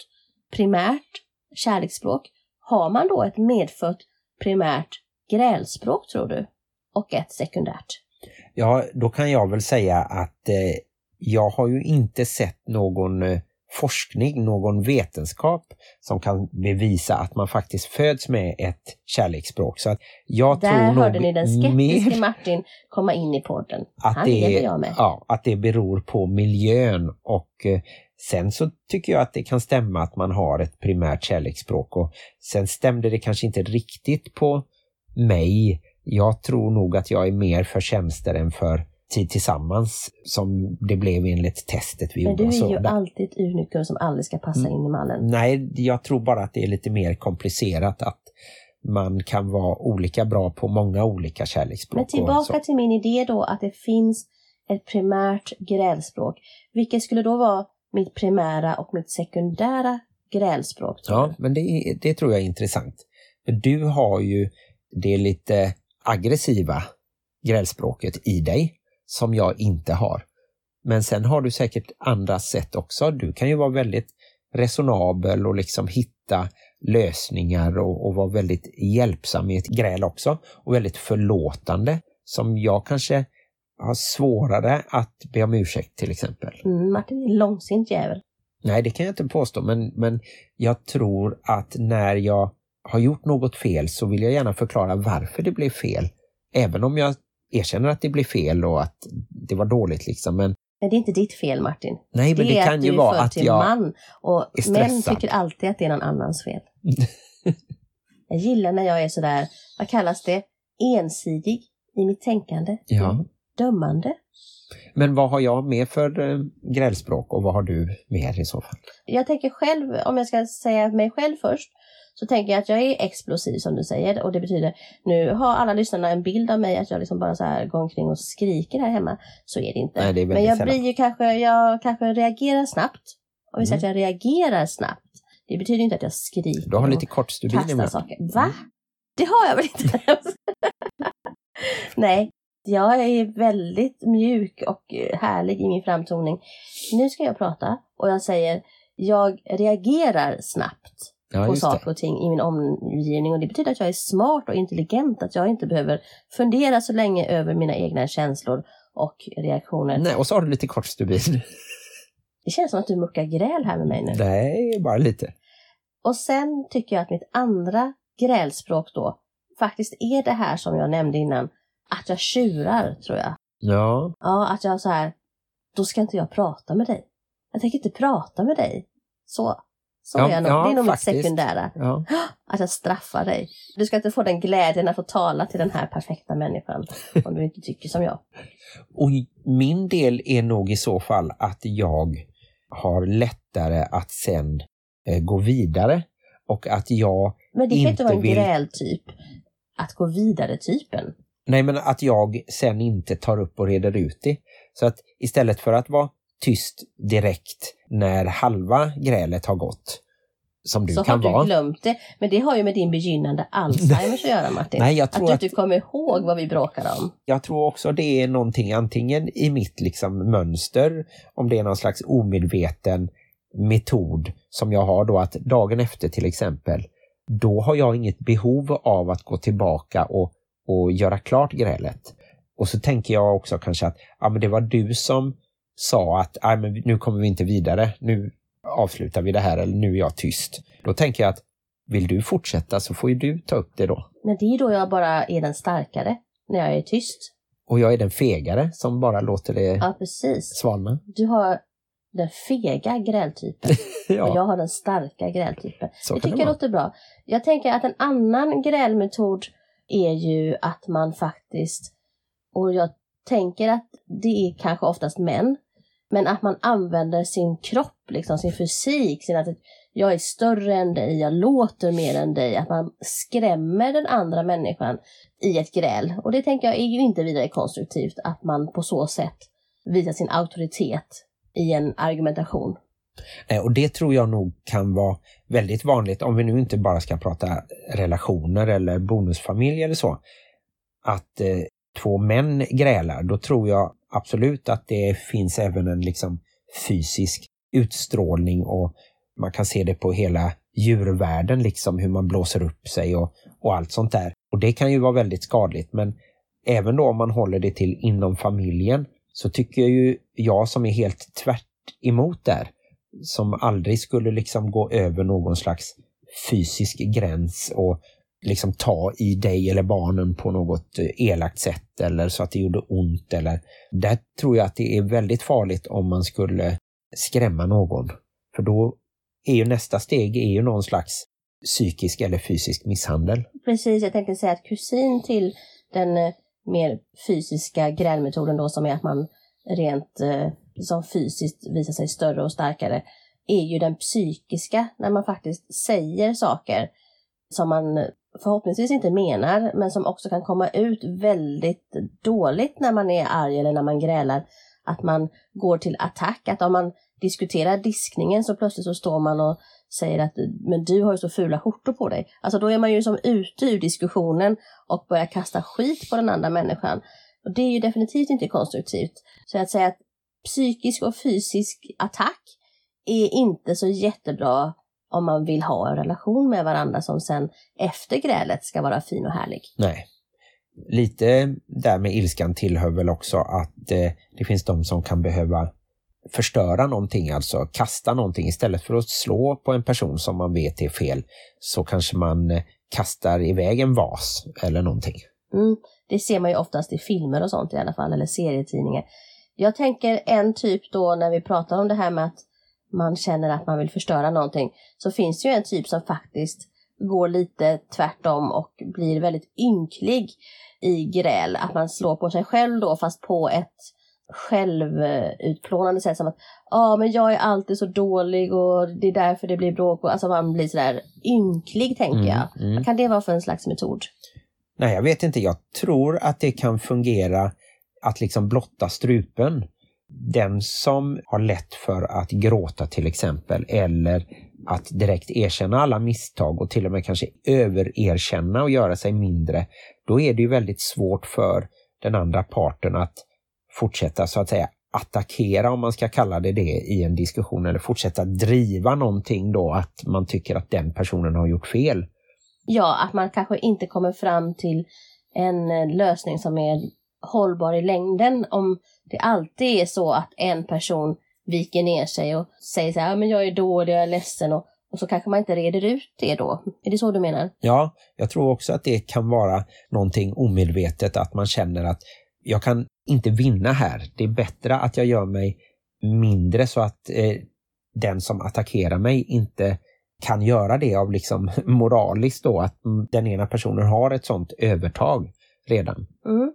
primärt kärleksspråk. Har man då ett medfött primärt grälspråk tror du? Och ett sekundärt? Ja, då kan jag väl säga att eh, jag har ju inte sett någon eh, forskning, någon vetenskap som kan bevisa att man faktiskt föds med ett kärleksspråk. Så att jag Där tror hörde nog ni den skeptiske mer Martin komma in i podden. att Han det, jag med. ja, att det beror på miljön och eh, sen så tycker jag att det kan stämma att man har ett primärt kärleksspråk och sen stämde det kanske inte riktigt på mig. Jag tror nog att jag är mer för tjänster än för tid tillsammans som det blev enligt testet vi Men gjorde. du är ju Där- alltid unikum som aldrig ska passa Mm. in i mallen. Nej, jag tror bara att det är lite mer komplicerat att man kan vara olika bra på många olika kärleksspråk. Men tillbaka till min idé då att det finns ett primärt grälspråk. Vilket skulle då vara mitt primära och mitt sekundära grälspråk? Ja, men det, det tror jag är intressant. För du har ju det lite aggressiva grälspråket i dig som jag inte har. Men sen har du säkert andra sätt också. Du kan ju vara väldigt resonabel och liksom hitta lösningar och, och vara väldigt hjälpsam i ett gräl också. Och väldigt förlåtande som jag kanske har svårare att be om ursäkt till exempel. Mm, Martin är en långsint jävel. Nej, det kan jag inte påstå, men, men jag tror att när jag har gjort något fel så vill jag gärna förklara varför det blev fel. Även om jag erkänner att det blev fel och att det var dåligt liksom. Men Men det är inte ditt fel Martin. nej, men det, det, är kan ju är vara att jag... man. Och är män stressad. tycker alltid att det är någon annans fel. jag gillar när jag är sådär, vad kallas det, ensidig i mitt tänkande. Ja. Dömande. Men vad har jag med för eh, grälspråk och vad har du mer i så fall? Jag tänker själv, om jag ska säga mig själv först, så tänker jag att jag är explosiv som du säger och det betyder, nu har alla lyssnarna en bild av mig att jag liksom bara så här går omkring och skriker här hemma. Så är det inte. Nej, det är Men jag sällan. blir ju kanske, jag kanske reagerar snabbt. Om vi säger Mm. att jag reagerar snabbt. Det betyder inte att jag skriker Du har lite kort stubin kastar ibland. saker. Va? Det har jag väl inte? Nej, jag är väldigt mjuk och härlig i min framtoning. Nu ska jag prata och jag säger jag reagerar snabbt Ja, på just det. saker och ting i min omgivning och det betyder att jag är smart och intelligent, att jag inte behöver fundera så länge över mina egna känslor och reaktioner. Nej, och så har du lite kort stubin. Det känns som att du muckar gräl här med mig nu. Nej, bara lite. Och sen tycker jag att mitt andra grälspråk då faktiskt är det här som jag nämnde innan, att jag tjurar tror jag. Ja, Ja, att jag så här, då ska inte jag prata med dig. Jag tänker inte prata med dig. Så. Så Ja, är jag nog. ja, det är nog faktiskt. mitt sekundära. ja. Att jag straffar dig. Du ska inte få den glädjen att få tala till den här perfekta människan om du inte tycker som jag. Och min del är nog i så fall att jag har lättare att sen eh, gå vidare och att jag, Men det kan inte vara en vill- grältyp. Att gå vidare-typen. nej men att jag sen inte tar upp och reder ut det. Så att istället för att vara tyst direkt när halva grälet har gått, som du Så har kan du vara. glömt det. Men det har ju med din begynnande Alzheimers att göra Martin. Nej, jag att tror du att, inte kommer ihåg vad vi bråkade om. jag tror också det är någonting antingen i mitt liksom mönster, om det är någon slags omedveten metod som jag har då att dagen efter till exempel, då har jag inget behov av att gå tillbaka och, och göra klart grälet. Och så tänker jag också kanske att ja, men det var du som sa att "Nej, men nu kommer vi inte vidare, nu avslutar vi det här eller nu är jag tyst. Då tänker jag att vill du fortsätta så får ju du ta upp det då. Men det är då jag bara är den starkare. När jag är tyst. Och jag är den fegare som bara låter det Ja, precis. svalna. Du har den fega grältypen och jag har den starka grältypen. så Jag kan tycker det det vara. låter bra. Jag tänker att en annan grälmetod är ju att man faktiskt, och jag tänker att det är kanske oftast män, men att man använder sin kropp, liksom sin fysik, sin att jag är större än dig, jag låter mer än dig, att man skrämmer den andra människan i ett gräl. Och det tänker jag är ju inte vidare konstruktivt, att man på så sätt visar sin auktoritet i en argumentation. Eh, och det tror jag nog kan vara väldigt vanligt om vi nu inte bara ska prata relationer eller bonusfamilj eller så. Att eh, två män grälar, då tror jag absolut att det finns även en liksom fysisk utstrålning och man kan se det på hela djurvärlden, liksom hur man blåser upp sig och, och allt sånt där. Och det kan ju vara väldigt skadligt, men även då om man håller det till inom familjen så tycker jag ju jag som är helt tvärt emot där, som aldrig skulle liksom gå över någon slags fysisk gräns och liksom ta i dig eller barnen på något eh, elakt sätt eller så att det gjorde ont eller där tror jag att det är väldigt farligt om man skulle skrämma någon. För då är ju nästa steg är ju någon slags psykisk eller fysisk misshandel. Precis, jag tänkte säga att kusin till den eh, mer fysiska grälmetoden då som är att man rent eh, som fysiskt visar sig större och starkare är ju den psykiska när man faktiskt säger saker som man förhoppningsvis inte menar men som också kan komma ut väldigt dåligt när man är arg eller när man grälar. Att man går till attack, att om man diskuterar diskningen så plötsligt så står man och säger att men du har ju så fula skjortor på dig. Alltså då är man ju som ute ur diskussionen och börjar kasta skit på den andra människan. Och det är ju definitivt inte konstruktivt. Så att säga att psykisk och fysisk attack är inte så jättebra om man vill ha en relation med varandra som sen efter grälet ska vara fin och härlig. Nej. Lite där med ilskan tillhör väl också att eh, det finns de som kan behöva förstöra någonting, alltså kasta någonting istället för att slå på en person som man vet är fel så kanske man eh, kastar iväg en vas eller någonting. Mm, det ser man ju oftast i filmer och sånt i alla fall, eller serietidningar. Jag tänker en typ då när vi pratar om det här med att man känner att man vill förstöra någonting, så finns det ju en typ som faktiskt går lite tvärtom och blir väldigt ynklig i gräl. Att man slår på sig själv då, fast på ett självutplånande sätt som att ja men jag är alltid så dålig och det är därför det blir bråk. Och, alltså man blir sådär ynklig tänker Mm, jag. mm. Vad kan det vara för en slags metod? Nej, jag vet inte. Jag tror att det kan fungera att liksom blotta strupen. Den som har lätt för att gråta till exempel eller att direkt erkänna alla misstag och till och med kanske övererkänna och göra sig mindre, då är det ju väldigt svårt för den andra parten att fortsätta så att säga attackera om man ska kalla det det i en diskussion eller fortsätta driva någonting då att man tycker att den personen har gjort fel. Ja, att man kanske inte kommer fram till en eh, lösning som är hållbar i längden om det alltid är så att en person viker ner sig och säger så här, men jag är dålig, jag är ledsen och, och så kanske man inte reder ut det då. Är det så du menar? Ja, jag tror också att det kan vara någonting omedvetet att man känner att jag kan inte vinna här. Det är bättre att jag gör mig mindre så att eh, den som attackerar mig inte kan göra det av liksom moraliskt då att den ena personen har ett sånt övertag redan. Mm.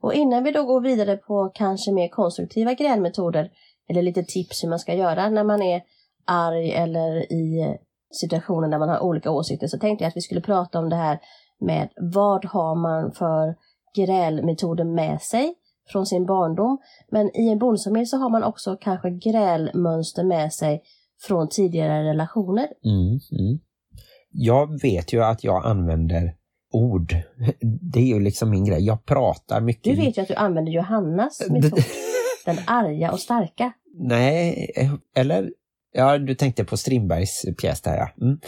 Och innan vi då går vidare på kanske mer konstruktiva grälmetoder eller lite tips hur man ska göra när man är arg eller i situationer där man har olika åsikter så tänkte jag att vi skulle prata om det här med vad har man för grälmetoder med sig från sin barndom. Men i en bonusfamilj så har man också kanske grälmönster med sig från tidigare relationer. Mm, mm. Jag vet ju att jag använder ord. Det är ju liksom min grej. Jag pratar mycket. Du vet ju att du använder Johannas metod. Den arga och starka. Nej, eh, eller? Ja, du tänkte på Strindbergs pjäs där ja. Mm.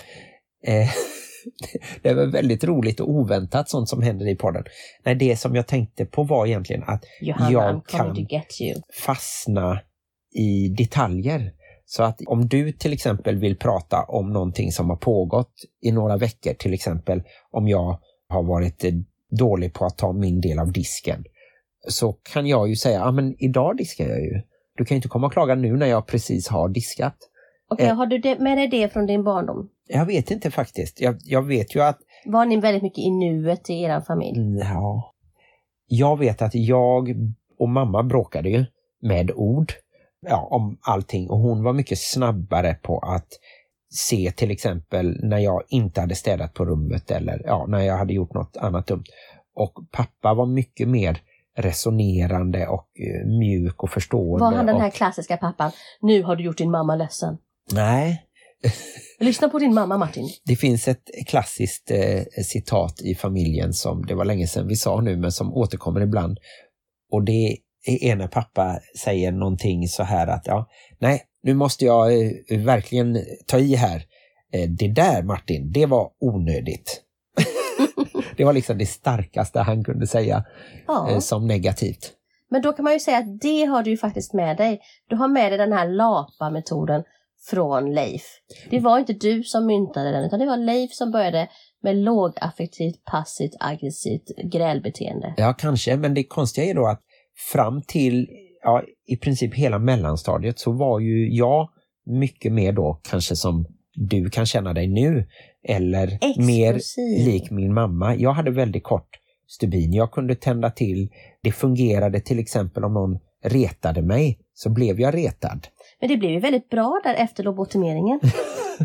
Eh, det var väldigt roligt och oväntat sånt som händer i podden. Nej, det som jag tänkte på var egentligen att Johanna, jag kan fastna i detaljer. Så att om du till exempel vill prata om någonting som har pågått i några veckor, till exempel om jag har varit eh, dålig på att ta min del av disken, så kan jag ju säga, ja men idag diskar jag ju. Du kan ju inte komma och klaga nu när jag precis har diskat. Okej, Eh. har du med dig det från din barndom? Jag vet inte faktiskt. Jag, jag vet ju att Var ni väldigt mycket i nuet i er familj? Ja. Jag vet att jag och mamma bråkade ju med ord ja, om allting och hon var mycket snabbare på att se till exempel när jag inte hade städat på rummet eller ja, när jag hade gjort något annat dumt. Och pappa var mycket mer resonerande och eh, mjuk och förstående. Var han den här och, klassiska pappan? Nu har du gjort din mamma ledsen. Nej, Lyssna på din mamma Martin. Det finns ett klassiskt eh, citat i familjen som det var länge sedan vi sa nu men som återkommer ibland. Och det är när pappa säger någonting så här att ja, nej, nu måste jag eh, verkligen ta i här. Eh, det där Martin, det var onödigt. det var liksom det starkaste han kunde säga Ja. eh, som negativt. Men då kan man ju säga att det har du ju faktiskt med dig. Du har med dig den här LAPA-metoden från Leif. Det var inte du som myntade den utan det var Leif som började med lågaffektivt, passivt, aggressivt grälbeteende. Ja, kanske, men det konstiga är då att fram till ja, i princip hela mellanstadiet så var ju jag mycket mer då kanske som du kan känna dig nu eller mer Explosiv. lik min mamma. Jag hade väldigt kort stubin. Jag kunde tända till. Det fungerade till exempel om någon retade mig så blev jag retad. Men det blev ju väldigt bra där efter lobotomeringen.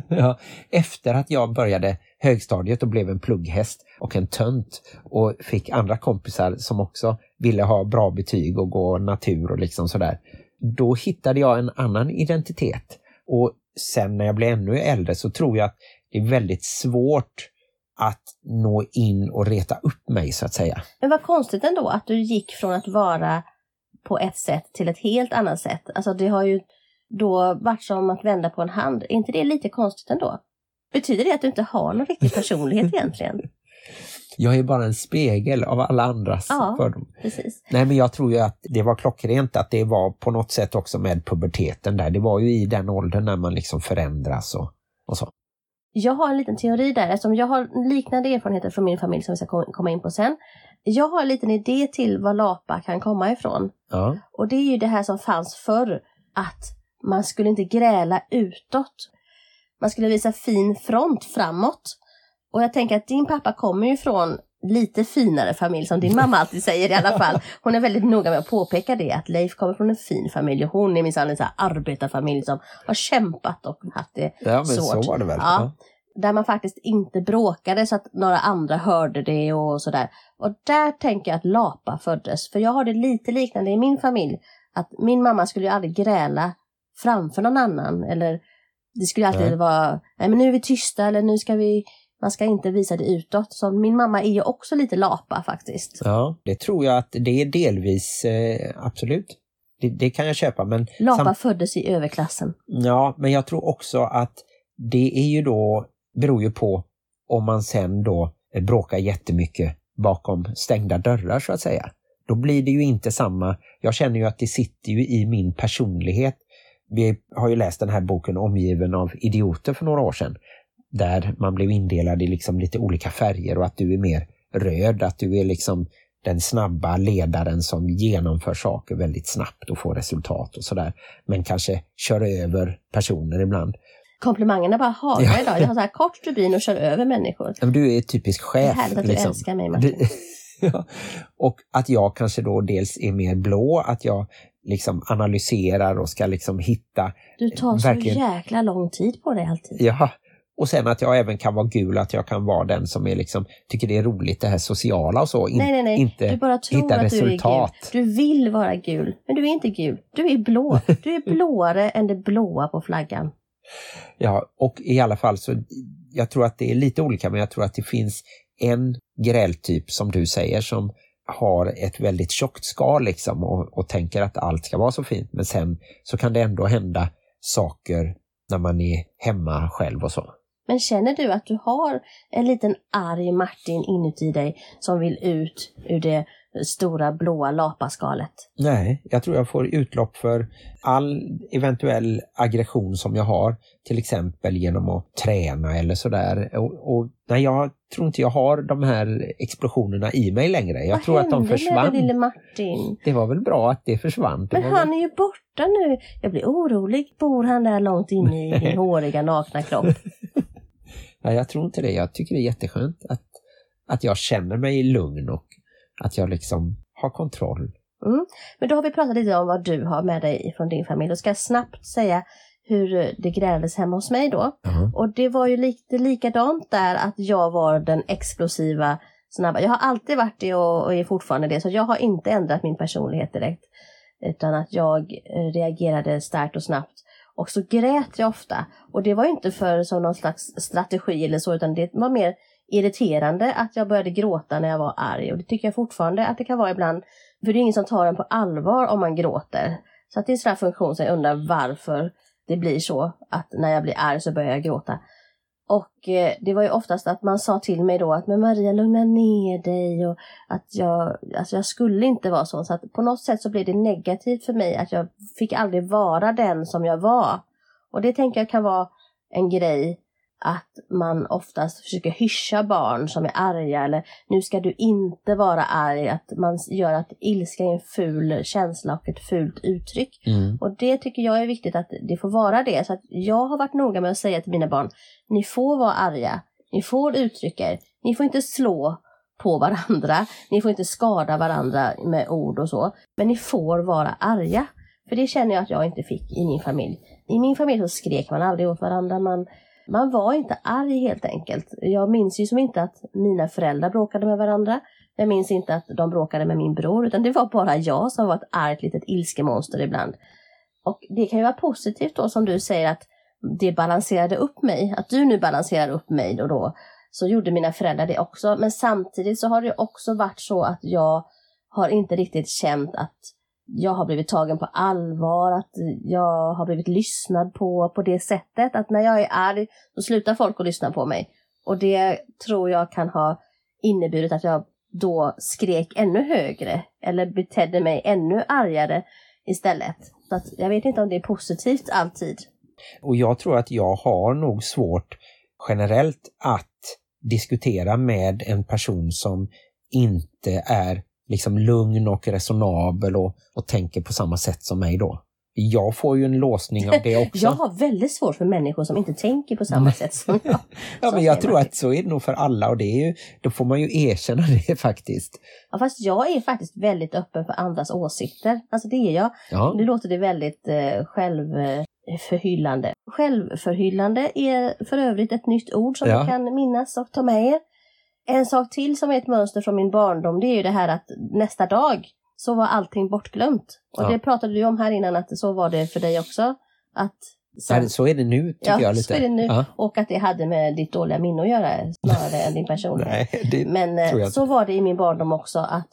Ja, efter att jag började högstadiet och blev en plugghäst och en tönt och fick andra kompisar som också ville ha bra betyg och gå natur och liksom sådär. Då hittade jag en annan identitet. Och sen när jag blev ännu äldre så tror jag att det är väldigt svårt att nå in och reta upp mig så att säga. Men vad konstigt ändå att du gick från att vara på ett sätt till ett helt annat sätt. Alltså det har ju då varit som att vända på en hand. Är inte det lite konstigt ändå? Betyder det att du inte har någon riktig personlighet egentligen? Jag är bara en spegel av alla andras Ja. fördomar. Precis. Nej, men jag tror ju att det var klockrent att det var på något sätt också med puberteten där. Det var ju i den åldern när man liksom förändras och, och så. Jag har en liten teori där eftersom jag har liknande erfarenheter från min familj som vi ska kom- komma in på sen. Jag har en liten idé till var LAPA kan komma ifrån. Ja, Och det är ju det här som fanns förr. Att man skulle inte gräla utåt. Man skulle visa fin front framåt. Och jag tänker att din pappa kommer ju från lite finare familj som din mamma alltid säger i alla fall. Hon är väldigt noga med att påpeka det att Leif kommer från en fin familj och hon är minsann en så arbetarfamilj som har kämpat och haft det Ja, svårt. så var det väl. Ja. Där man faktiskt inte bråkade så att några andra hörde det och sådär. Och där tänker jag att Lapa föddes. För jag har det lite liknande i min familj. Att min mamma skulle ju aldrig gräla framför någon annan. Eller det skulle alltid Nej. vara, nej men nu är vi tysta eller nu ska vi, man ska inte visa det utåt. Så min mamma är ju också lite Lapa faktiskt. Ja, det tror jag att det är delvis, eh, absolut. Det, det kan jag köpa, men, Lapa sam- föddes i överklassen. ja, men jag tror också att det är ju då, beror ju på om man sen då eh, bråkar jättemycket bakom stängda dörrar så att säga. Då blir det ju inte samma, jag känner ju att det sitter ju i min personlighet. Vi har ju läst den här boken Omgiven av idioter för några år sedan. Där man blev indelad i liksom lite olika färger och att du är mer röd, att du är liksom den snabba ledaren som genomför saker väldigt snabbt och får resultat och sådär. Men kanske kör över personer ibland. Komplimangerna bara haglar Ja. idag. Jag har så här kort stubin och kör över människor. Men Du är typisk Det är chef. härligt att du liksom. älskar mig Martin. Du- Ja. Och att jag kanske då dels är mer blå, att jag liksom analyserar och ska liksom hitta. Du tar så verkligen- jäkla lång tid på dig alltid. Ja. Och sen att jag även kan vara gul, att jag kan vara den som är liksom, tycker det är roligt det här sociala och så. In, nej, nej, nej. Inte du bara tror hitta att resultat. du är gul. Du vill vara gul, men du är inte gul. Du är blå. Du är blåare än det blåa på flaggan. Ja, och i alla fall så, jag tror att det är lite olika, men jag tror att det finns en grältyp som du säger som har ett väldigt tjockt skal liksom och, och tänker att allt ska vara så fint. Men sen så kan det ändå hända saker när man är hemma själv och så. Men känner du att du har en liten arg Martin inuti dig som vill ut ur det stora blåa lapaskalet? Nej, jag tror jag får utlopp för all eventuell aggression som jag har, till exempel genom att träna eller sådär. Och, och nej, jag tror inte jag har de här explosionerna i mig längre. Jag Vad tror att de försvann. den lille Martin? Det var väl bra att det försvann. Det Men han väl... är ju borta nu. Jag blir orolig. Bor han där långt inne i din håriga nakna kropp? ja, jag tror inte det. Jag tycker det är jätteskönt att, att jag känner mig lugn och att jag liksom har kontroll. Men då har vi pratat lite om vad du har med dig från din familj. Då ska jag snabbt säga hur det grälades hemma hos mig då. Ja. Och det var ju lite likadant där att jag var den explosiva, snabba. Jag har alltid varit det och, är fortfarande det, så jag har inte ändrat min personlighet direkt. Utan att jag eh, reagerade starkt och snabbt. Och så grät jag ofta. Och det var inte för som någon slags strategi eller så, utan det var mer irriterande att jag började gråta när jag var arg. Och det tycker jag fortfarande att det kan vara ibland. För det är ingen som tar en på allvar om man gråter. Så att det är en sån här funktion som jag undrar varför det blir så att när jag blir arg så börjar jag gråta. Och eh, det var ju oftast att man sa till mig då att men Maria lugna ner dig och att jag, alltså jag skulle inte vara sån. Så att på något sätt så blev det negativt för mig att jag fick aldrig vara den som jag var. Och det tänker jag kan vara en grej att man oftast försöker hyscha barn som är arga eller nu ska du inte vara arg. Att man gör att ilska är en ful känsla och ett fult uttryck. Mm. Och det tycker jag är viktigt att det får vara det. Så att jag har varit noga med att säga till mina barn, ni får vara arga, ni får uttrycka er, ni får inte slå på varandra, ni får inte skada varandra med ord och så, men ni får vara arga. För det känner jag att jag inte fick i min familj. I min familj så skrek man aldrig åt varandra, man, man var inte arg helt enkelt. Jag minns ju som inte att mina föräldrar bråkade med varandra. Jag minns inte att de bråkade med min bror, utan det var bara jag som var ett argt litet ilskemonster ibland. Och det kan ju vara positivt då som du säger att det balanserade upp mig, att du nu balanserar upp mig då, och då. Så gjorde mina föräldrar det också. Men samtidigt så har det också varit så att jag har inte riktigt känt att jag har blivit tagen på allvar, att jag har blivit lyssnad på på det sättet. Att när jag är arg så slutar folk att lyssna på mig. Och det tror jag kan ha inneburit att jag då skrek ännu högre eller betedde mig ännu argare istället. Så att jag vet inte om det är positivt alltid. Och jag tror att jag har nog svårt generellt att diskutera med en person som inte är liksom lugn och resonabel och, och tänker på samma sätt som mig då. jag får ju en låsning av det också. Jag har väldigt svårt för människor som inte tänker på samma sätt som jag. ja, men jag tror man. att så är det nog för alla och det är ju, då får man ju erkänna det faktiskt. Ja, fast jag är faktiskt väldigt öppen för andras åsikter. Alltså det är jag. Ja, Nu låter det väldigt eh, självförhyllande. Självförhyllande är för övrigt ett nytt ord som Ja. kan minnas och ta med er. En sak till som är ett mönster från min barndom det är ju det här att nästa dag så var allting bortglömt. Och Ja. det pratade du om här innan att så var det för dig också. Att så, så är det nu tycker Ja, jag lite. så är det nu. Ja. Och att det hade med ditt dåliga minne att göra snarare än din personlighet. Nej, Men eh, så var det i min barndom också att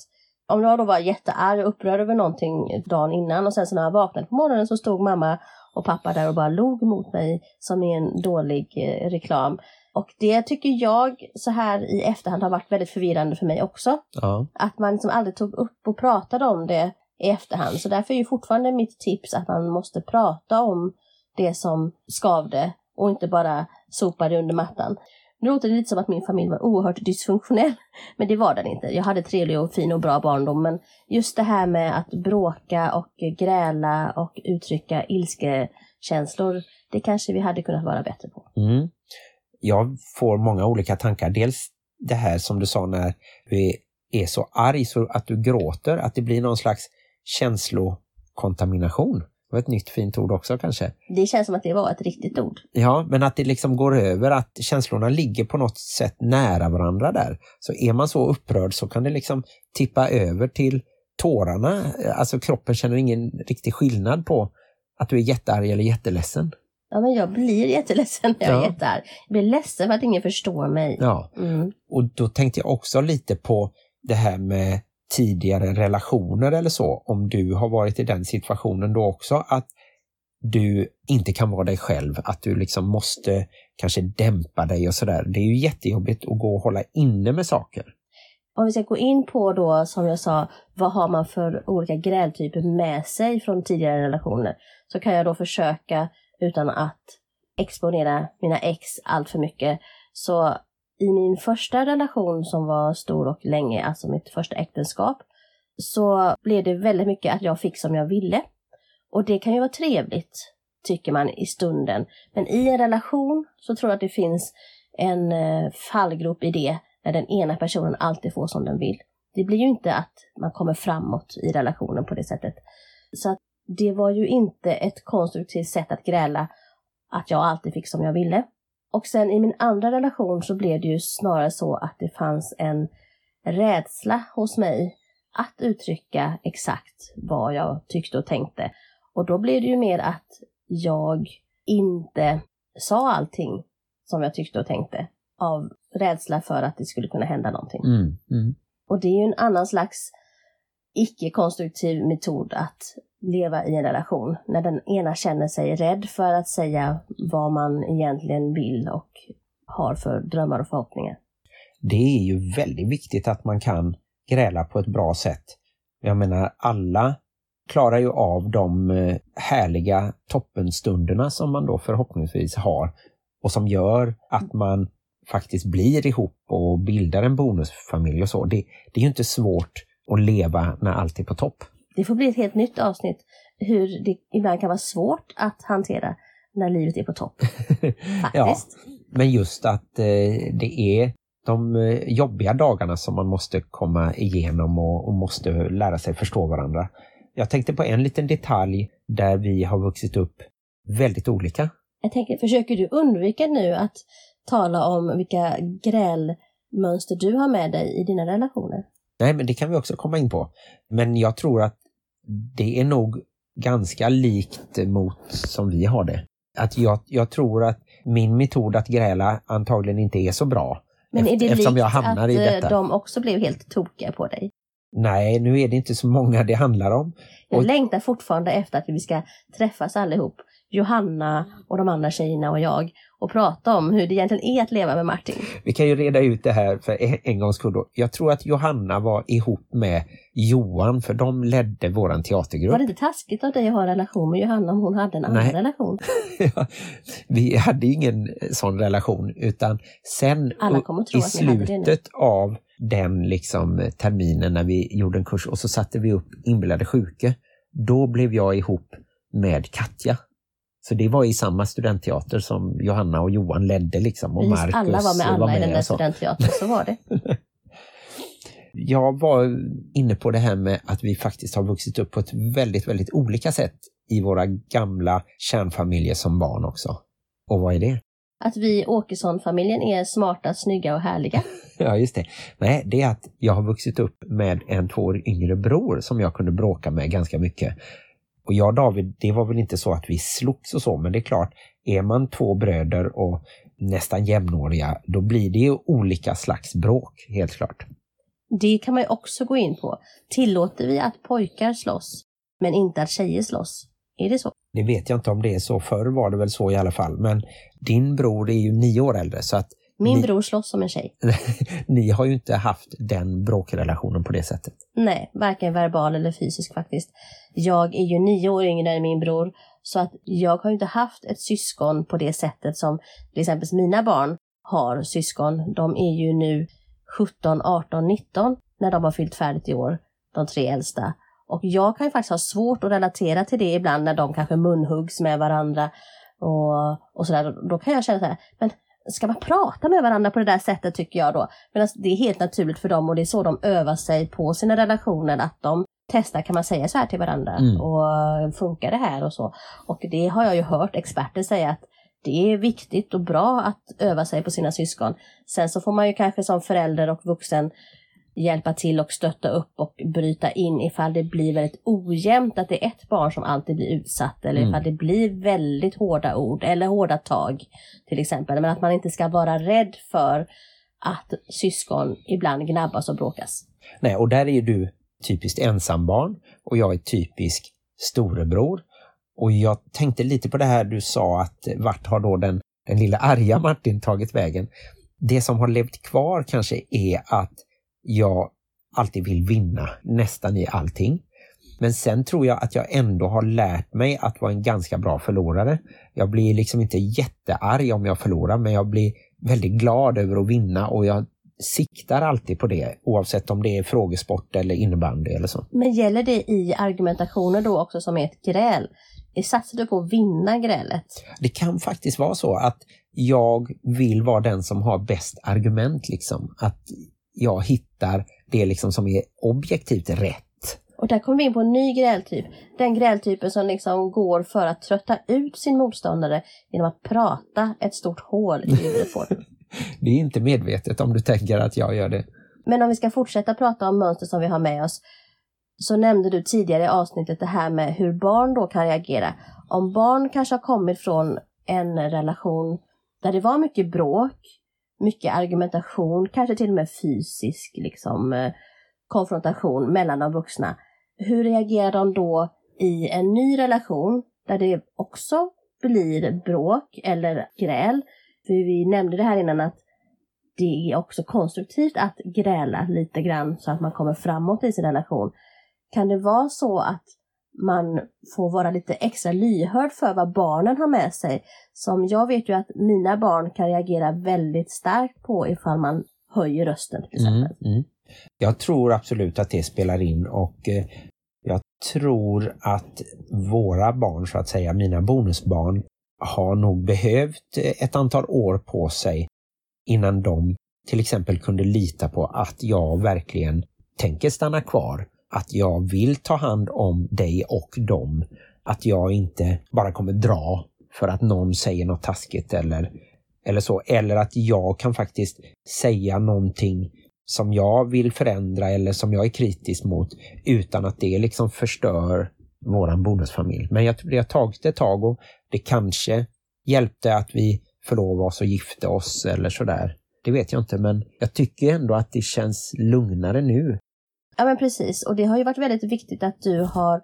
om jag då var jättearg och upprörd över någonting dagen innan och sen så när jag vaknade på morgonen så stod mamma och pappa där och bara log mot mig som i en dålig eh, reklam. Och det tycker jag så här i efterhand har varit väldigt förvirrande för mig också. ja. Att man liksom aldrig tog upp och pratade om det i efterhand. Så därför är ju fortfarande mitt tips att man måste prata om det som skavde och inte bara sopa det under mattan. Nu låter det lite som att min familj var oerhört dysfunktionell, men det var den inte. Jag hade trevlig och fin och bra barndom, men just det här med att bråka och gräla och uttrycka ilskekänslor, det kanske vi hade kunnat vara bättre på. Mm. Jag får många olika tankar. Dels det här som du sa när du är, så arg så att du gråter, att det blir någon slags känslokontamination. Det var ett nytt fint ord också kanske. Det känns som att det var ett riktigt ord. Ja, men att det liksom går över, att känslorna ligger på något sätt nära varandra där. Så är man så upprörd så kan det liksom tippa över till tårarna. Alltså kroppen känner ingen riktig skillnad på att du är jättearg eller jätteledsen. Ja, men jag blir jätteledsen när jag Ja. är jättearg. Jag blir ledsen för att ingen förstår mig. Ja, Mm. och då tänkte jag också lite på det här med tidigare relationer eller så. Om du har varit i den situationen då också att du inte kan vara dig själv, att du liksom måste kanske dämpa dig och sådär. Det är ju jättejobbigt att gå och hålla inne med saker. Om vi ska gå in på då, som jag sa, vad har man för olika grältyper med sig från tidigare relationer? Så kan jag då försöka, utan att exponera mina ex allt för mycket, så i min första relation som var stor och länge, alltså mitt första äktenskap, så blev det väldigt mycket att jag fick som jag ville. Och det kan ju vara trevligt, tycker man i stunden. Men i en relation så tror jag att det finns en eh, fallgrop i det, när den ena personen alltid får som den vill. Det blir ju inte att man kommer framåt i relationen på det sättet. Så att det var ju inte ett konstruktivt sätt att gräla att jag alltid fick som jag ville. Och sen i min andra relation så blev det ju snarare så att det fanns en rädsla hos mig att uttrycka exakt vad jag tyckte och tänkte. Och då blev det ju mer att jag inte sa allting som jag tyckte och tänkte av rädsla för att det skulle kunna hända någonting. Mm, mm. Och det är ju en annan slags icke-konstruktiv metod att leva i en relation. När den ena känner sig rädd för att säga vad man egentligen vill och har för drömmar och förhoppningar. Det är ju väldigt viktigt att man kan gräla på ett bra sätt. Jag menar, alla klarar ju av de eh, härliga toppenstunderna som man då förhoppningsvis har och som gör att man faktiskt blir ihop och bildar en bonusfamilj och så. Det, det är ju inte svårt att leva när allt är på topp. Det får bli ett helt nytt avsnitt hur det ibland kan vara svårt att hantera när livet är på topp. Ja, Faktiskt. men just att eh, det är de eh, jobbiga dagarna som man måste komma igenom och, och måste lära sig förstå varandra. Jag tänkte på en liten detalj där vi har vuxit upp väldigt olika. Jag tänker, försöker du undvika nu att tala om vilka grälmönster du har med dig i dina relationer? Nej, men det kan vi också komma in på. Men jag tror att det är nog ganska likt mot som vi har det. Att jag, jag tror att min metod att gräla antagligen inte är så bra. Men är det eftersom likt jag hamnar att i eh, detta. de också blev helt tokiga på dig? Nej, nu är det inte så många det handlar om. Jag Och- längtar fortfarande efter att vi ska träffas allihop, Johanna och de andra tjejerna och jag, och prata om hur det egentligen är att leva med Martin. Vi kan ju reda ut det här för en- gångs skull. då. Jag tror att Johanna var ihop med Johan för de ledde våran teatergrupp. Var det inte taskigt av dig att ha en relation med Johanna om hon hade en annan Nej. relation? Ja, vi hade ingen sån relation utan sen i slutet av den liksom terminen när vi gjorde en kurs och så satte vi upp inbillade sjuke. Då blev jag ihop med Katja. Så det var i samma studentteater som Johanna och Johan ledde liksom. Och Precis, Marcus alla var med alla i den där studentteatern, så var det. Jag var inne på det här med att vi faktiskt har vuxit upp på ett väldigt, väldigt olika sätt i våra gamla kärnfamiljer som barn också. Och vad är det? Att vi Åkesson-familjen är smarta, snygga och härliga. Ja, just det. Nej, det är att jag har vuxit upp med en två år yngre bror som jag kunde bråka med ganska mycket. Och jag och David, det var väl inte så att vi slogs och så, men det är klart, är man två bröder och nästan jämnåriga, då blir det ju olika slags bråk, helt klart. Det kan man ju också gå in på. Tillåter vi att pojkar slåss, men inte att tjejer slåss? Är det så? Det vet jag inte om det är så, förr var det väl så i alla fall, men din bror är ju nio år äldre så att Min ni, bror slåss som en tjej. ni har ju inte haft den bråkrelationen på det sättet. Nej, varken verbal eller fysisk faktiskt. Jag är ju nio år yngre än min bror, så att jag har ju inte haft ett syskon på det sättet som till exempel mina barn har syskon. De är ju nu 17, 18, 19 när de har fyllt färdigt i år, de tre äldsta. Och jag kan ju faktiskt ha svårt att relatera till det ibland när de kanske munhuggs med varandra och, och sådär. Då kan jag känna så här, men ska man prata med varandra på det där sättet tycker jag då? Men det är helt naturligt för dem och det är så de övar sig på sina relationer att de testar, kan man säga så här till varandra? Mm. Och funkar det här och så? Och det har jag ju hört experter säga att det är viktigt och bra att öva sig på sina syskon. Sen så får man ju kanske som förälder och vuxen hjälpa till och stötta upp och bryta in ifall det blir väldigt ojämnt, att det är ett barn som alltid blir utsatt eller Mm. ifall det blir väldigt hårda ord eller hårda tag till exempel. Men att man inte ska vara rädd för att syskon ibland gnabbas och bråkas. Nej, och där är ju du typiskt ensambarn och jag är typisk storebror. Och jag tänkte lite på det här du sa att vart har då den, den lilla arga Martin tagit vägen? Det som har levt kvar kanske är att jag alltid vill vinna nästan i allting. Men sen tror jag att jag ändå har lärt mig att vara en ganska bra förlorare. Jag blir liksom inte jättearg om jag förlorar men jag blir väldigt glad över att vinna och jag siktar alltid på det oavsett om det är frågesport eller innebandy eller så. Men gäller det i argumentationer då också som är ett gräl? Satsar du på att vinna grälet? Det kan faktiskt vara så att jag vill vara den som har bäst argument liksom. Att jag hittar det liksom som är objektivt rätt. Och där kommer vi in på en ny grältyp. Den grältypen som liksom går för att trötta ut sin motståndare genom att prata ett stort hål i huvudet på den. Det är inte medvetet om du tänker att jag gör det. Men om vi ska fortsätta prata om mönster som vi har med oss så nämnde du tidigare i avsnittet det här med hur barn då kan reagera. Om barn kanske har kommit från en relation där det var mycket bråk, mycket argumentation, kanske till och med fysisk liksom, eh, konfrontation mellan de vuxna. Hur reagerar de då i en ny relation där det också blir bråk eller gräl? För vi nämnde det här innan att det är också konstruktivt att gräla lite grann så att man kommer framåt i sin relation. Kan det vara så att man får vara lite extra lyhörd för vad barnen har med sig? Som jag vet ju att mina barn kan reagera väldigt starkt på ifall man höjer rösten till Mm, exempel. mm. Jag tror absolut att det spelar in och eh, jag tror att våra barn, så att säga, mina bonusbarn, har nog behövt eh, ett antal år på sig innan de till exempel kunde lita på att jag verkligen tänker stanna kvar. Att jag vill ta hand om dig och dem. Att jag inte bara kommer dra för att någon säger något taskigt eller, eller så. Eller att jag kan faktiskt säga någonting som jag vill förändra eller som jag är kritisk mot utan att det liksom förstör våran bonusfamilj. Men jag tror det har tagit ett tag och det kanske hjälpte att vi förlovade oss och gifte oss eller sådär. Det vet jag inte men jag tycker ändå att det känns lugnare nu. Ja men precis, och det har ju varit väldigt viktigt att du har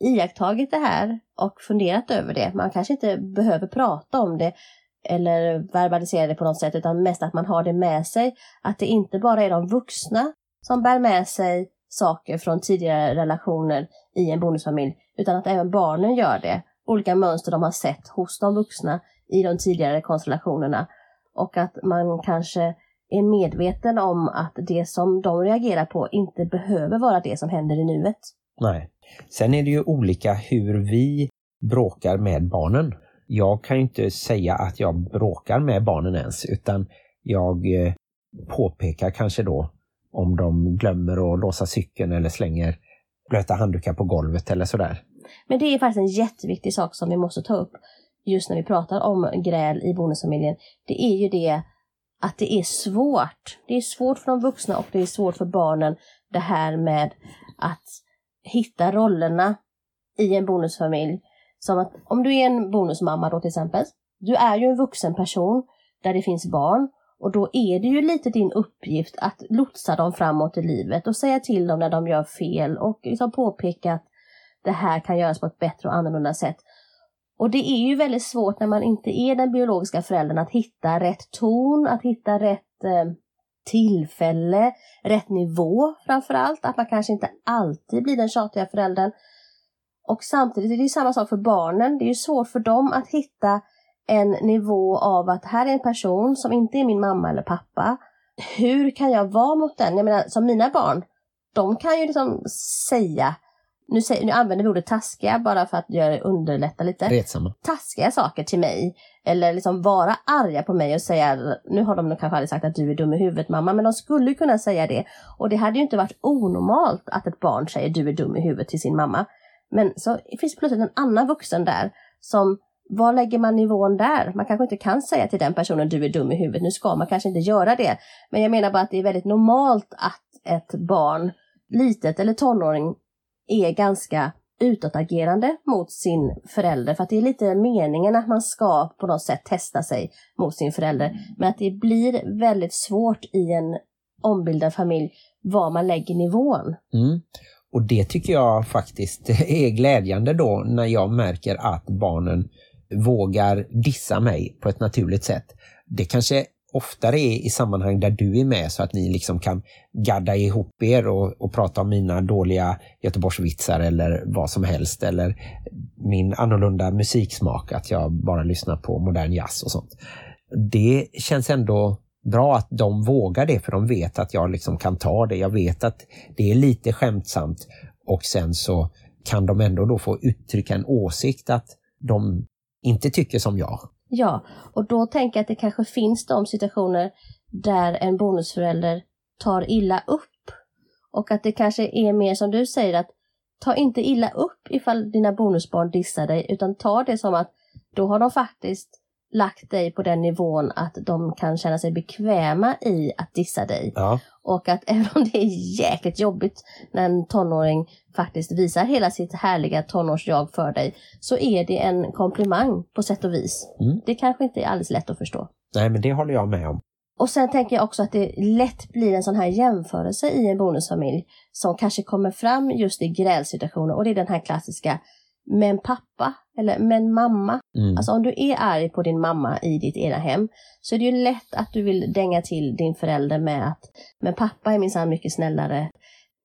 iakttagit det här och funderat över det. Man kanske inte behöver prata om det eller verbalisera det på något sätt utan mest att man har det med sig. Att det inte bara är de vuxna som bär med sig saker från tidigare relationer i en bonusfamilj utan att även barnen gör det. Olika mönster de har sett hos de vuxna i de tidigare konstellationerna. Och att man kanske är medveten om att det som de reagerar på inte behöver vara det som händer i nuet. Nej. Sen är det ju olika hur vi bråkar med barnen. Jag kan ju inte säga att jag bråkar med barnen ens utan jag eh, påpekar kanske då om de glömmer att låsa cykeln eller slänger blöta handdukar på golvet eller sådär. Men det är faktiskt en jätteviktig sak som vi måste ta upp just när vi pratar om gräl i bonusfamiljen. Det är ju det att det är svårt. Det är svårt för de vuxna och det är svårt för barnen det här med att hitta rollerna i en bonusfamilj. Som att om du är en bonusmamma då till exempel. Du är ju en vuxen person där det finns barn och då är det ju lite din uppgift att lotsa dem framåt i livet och säga till dem när de gör fel och liksom påpeka att det här kan göras på ett bättre och annorlunda sätt. Och det är ju väldigt svårt när man inte är den biologiska föräldern att hitta rätt ton, att hitta rätt eh, tillfälle, rätt nivå framförallt. Att man kanske inte alltid blir den tjatiga föräldern. Och samtidigt är det samma sak för barnen. Det är ju svårt för dem att hitta en nivå av att här är en person som inte är min mamma eller pappa. Hur kan jag vara mot den? Jag menar som mina barn, de kan ju liksom säga nu, säger, nu använder vi ordet taskiga bara för att göra, underlätta lite. Retsamma. Taskiga saker till mig. Eller liksom vara arga på mig och säga, nu har de kanske aldrig sagt att du är dum i huvudet mamma, men de skulle kunna säga det. Och det hade ju inte varit onormalt att ett barn säger du är dum i huvudet till sin mamma. Men så finns plötsligt en annan vuxen där som var lägger man nivån där? Man kanske inte kan säga till den personen du är dum i huvudet. Nu ska man kanske inte göra det. Men jag menar bara att det är väldigt normalt att ett barn, litet eller tonåring, är ganska utåtagerande mot sin förälder. För att det är lite meningen att man ska på något sätt testa sig mot sin förälder. Men att det blir väldigt svårt i en ombildad familj var man lägger nivån. Mm. Och det tycker jag faktiskt är glädjande då när jag märker att barnen vågar dissa mig på ett naturligt sätt. Det kanske oftare är i sammanhang där du är med så att ni liksom kan gadda ihop er och, och prata om mina dåliga Göteborgsvitsar eller vad som helst eller min annorlunda musiksmak, att jag bara lyssnar på modern jazz och sånt. Det känns ändå bra att de vågar det för de vet att jag liksom kan ta det. Jag vet att det är lite skämtsamt och sen så kan de ändå då få uttrycka en åsikt att de inte tycker som jag. Ja, och då tänker jag att det kanske finns de situationer där en bonusförälder tar illa upp. Och att det kanske är mer som du säger att ta inte illa upp ifall dina bonusbarn dissar dig utan ta det som att då har de faktiskt lagt dig på den nivån att de kan känna sig bekväma i att dissa dig. Ja. Och att även om det är jäkligt jobbigt när en tonåring faktiskt visar hela sitt härliga tonårsjag för dig, så är det en komplimang på sätt och vis. Mm. Det kanske inte är alldeles lätt att förstå. Nej, men det håller jag med om. Och sen tänker jag också att det lätt blir en sån här jämförelse i en bonusfamilj som kanske kommer fram just i grälsituationer och det är den här klassiska men pappa eller men mamma. Mm. Alltså om du är arg på din mamma i ditt ena hem så är det ju lätt att du vill dänga till din förälder med att men pappa är minsann mycket snällare.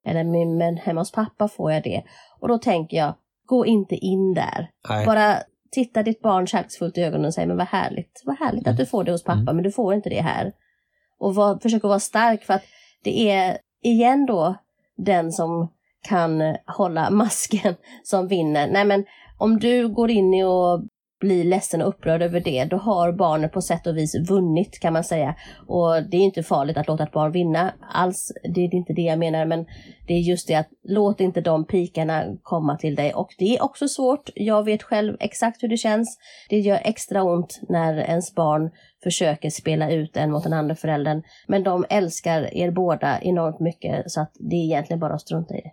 Eller men hemma hos pappa får jag det. Och då tänker jag, gå inte in där. Nej. Bara titta ditt barn kärleksfullt i ögonen och säg men vad härligt, vad härligt att du får det hos pappa Mm. men du får inte det här. Och var, försök att vara stark för att det är igen då den som kan hålla masken som vinner. Nej men om du går in i och blir ledsen och upprörd över det, då har barnet på sätt och vis vunnit kan man säga. Och det är inte farligt att låta ett barn vinna alls, det är inte det jag menar, men det är just det att låt inte de pikarna komma till dig. Och det är också svårt, jag vet själv exakt hur det känns. Det gör extra ont när ens barn försöker spela ut en mot den andra föräldern. Men de älskar er båda enormt mycket så att det är egentligen bara att strunta i det.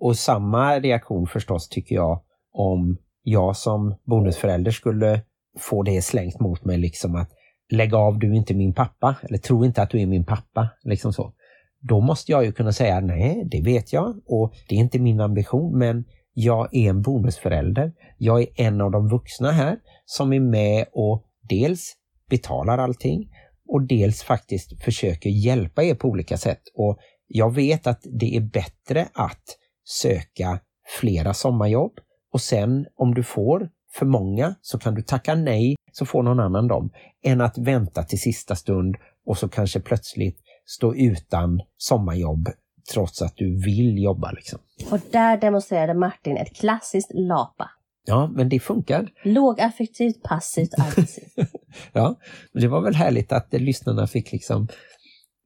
Och samma reaktion förstås tycker jag om jag som bonusförälder skulle få det slängt mot mig liksom att lägg av, du är inte min pappa eller tro inte att du är min pappa. Liksom så. Då måste jag ju kunna säga nej, det vet jag och det är inte min ambition men jag är en bonusförälder. Jag är en av de vuxna här som är med och dels betalar allting och dels faktiskt försöker hjälpa er på olika sätt. Och jag vet att det är bättre att söka flera sommarjobb och sen om du får för många så kan du tacka nej så får någon annan dem än att vänta till sista stund och så kanske plötsligt stå utan sommarjobb trots att du vill jobba. Liksom. Och där demonstrerade Martin ett klassiskt lapa. Ja, men det funkar. Lågaffektivt, passivt, aggressivt. Ja, det var väl härligt att lyssnarna fick liksom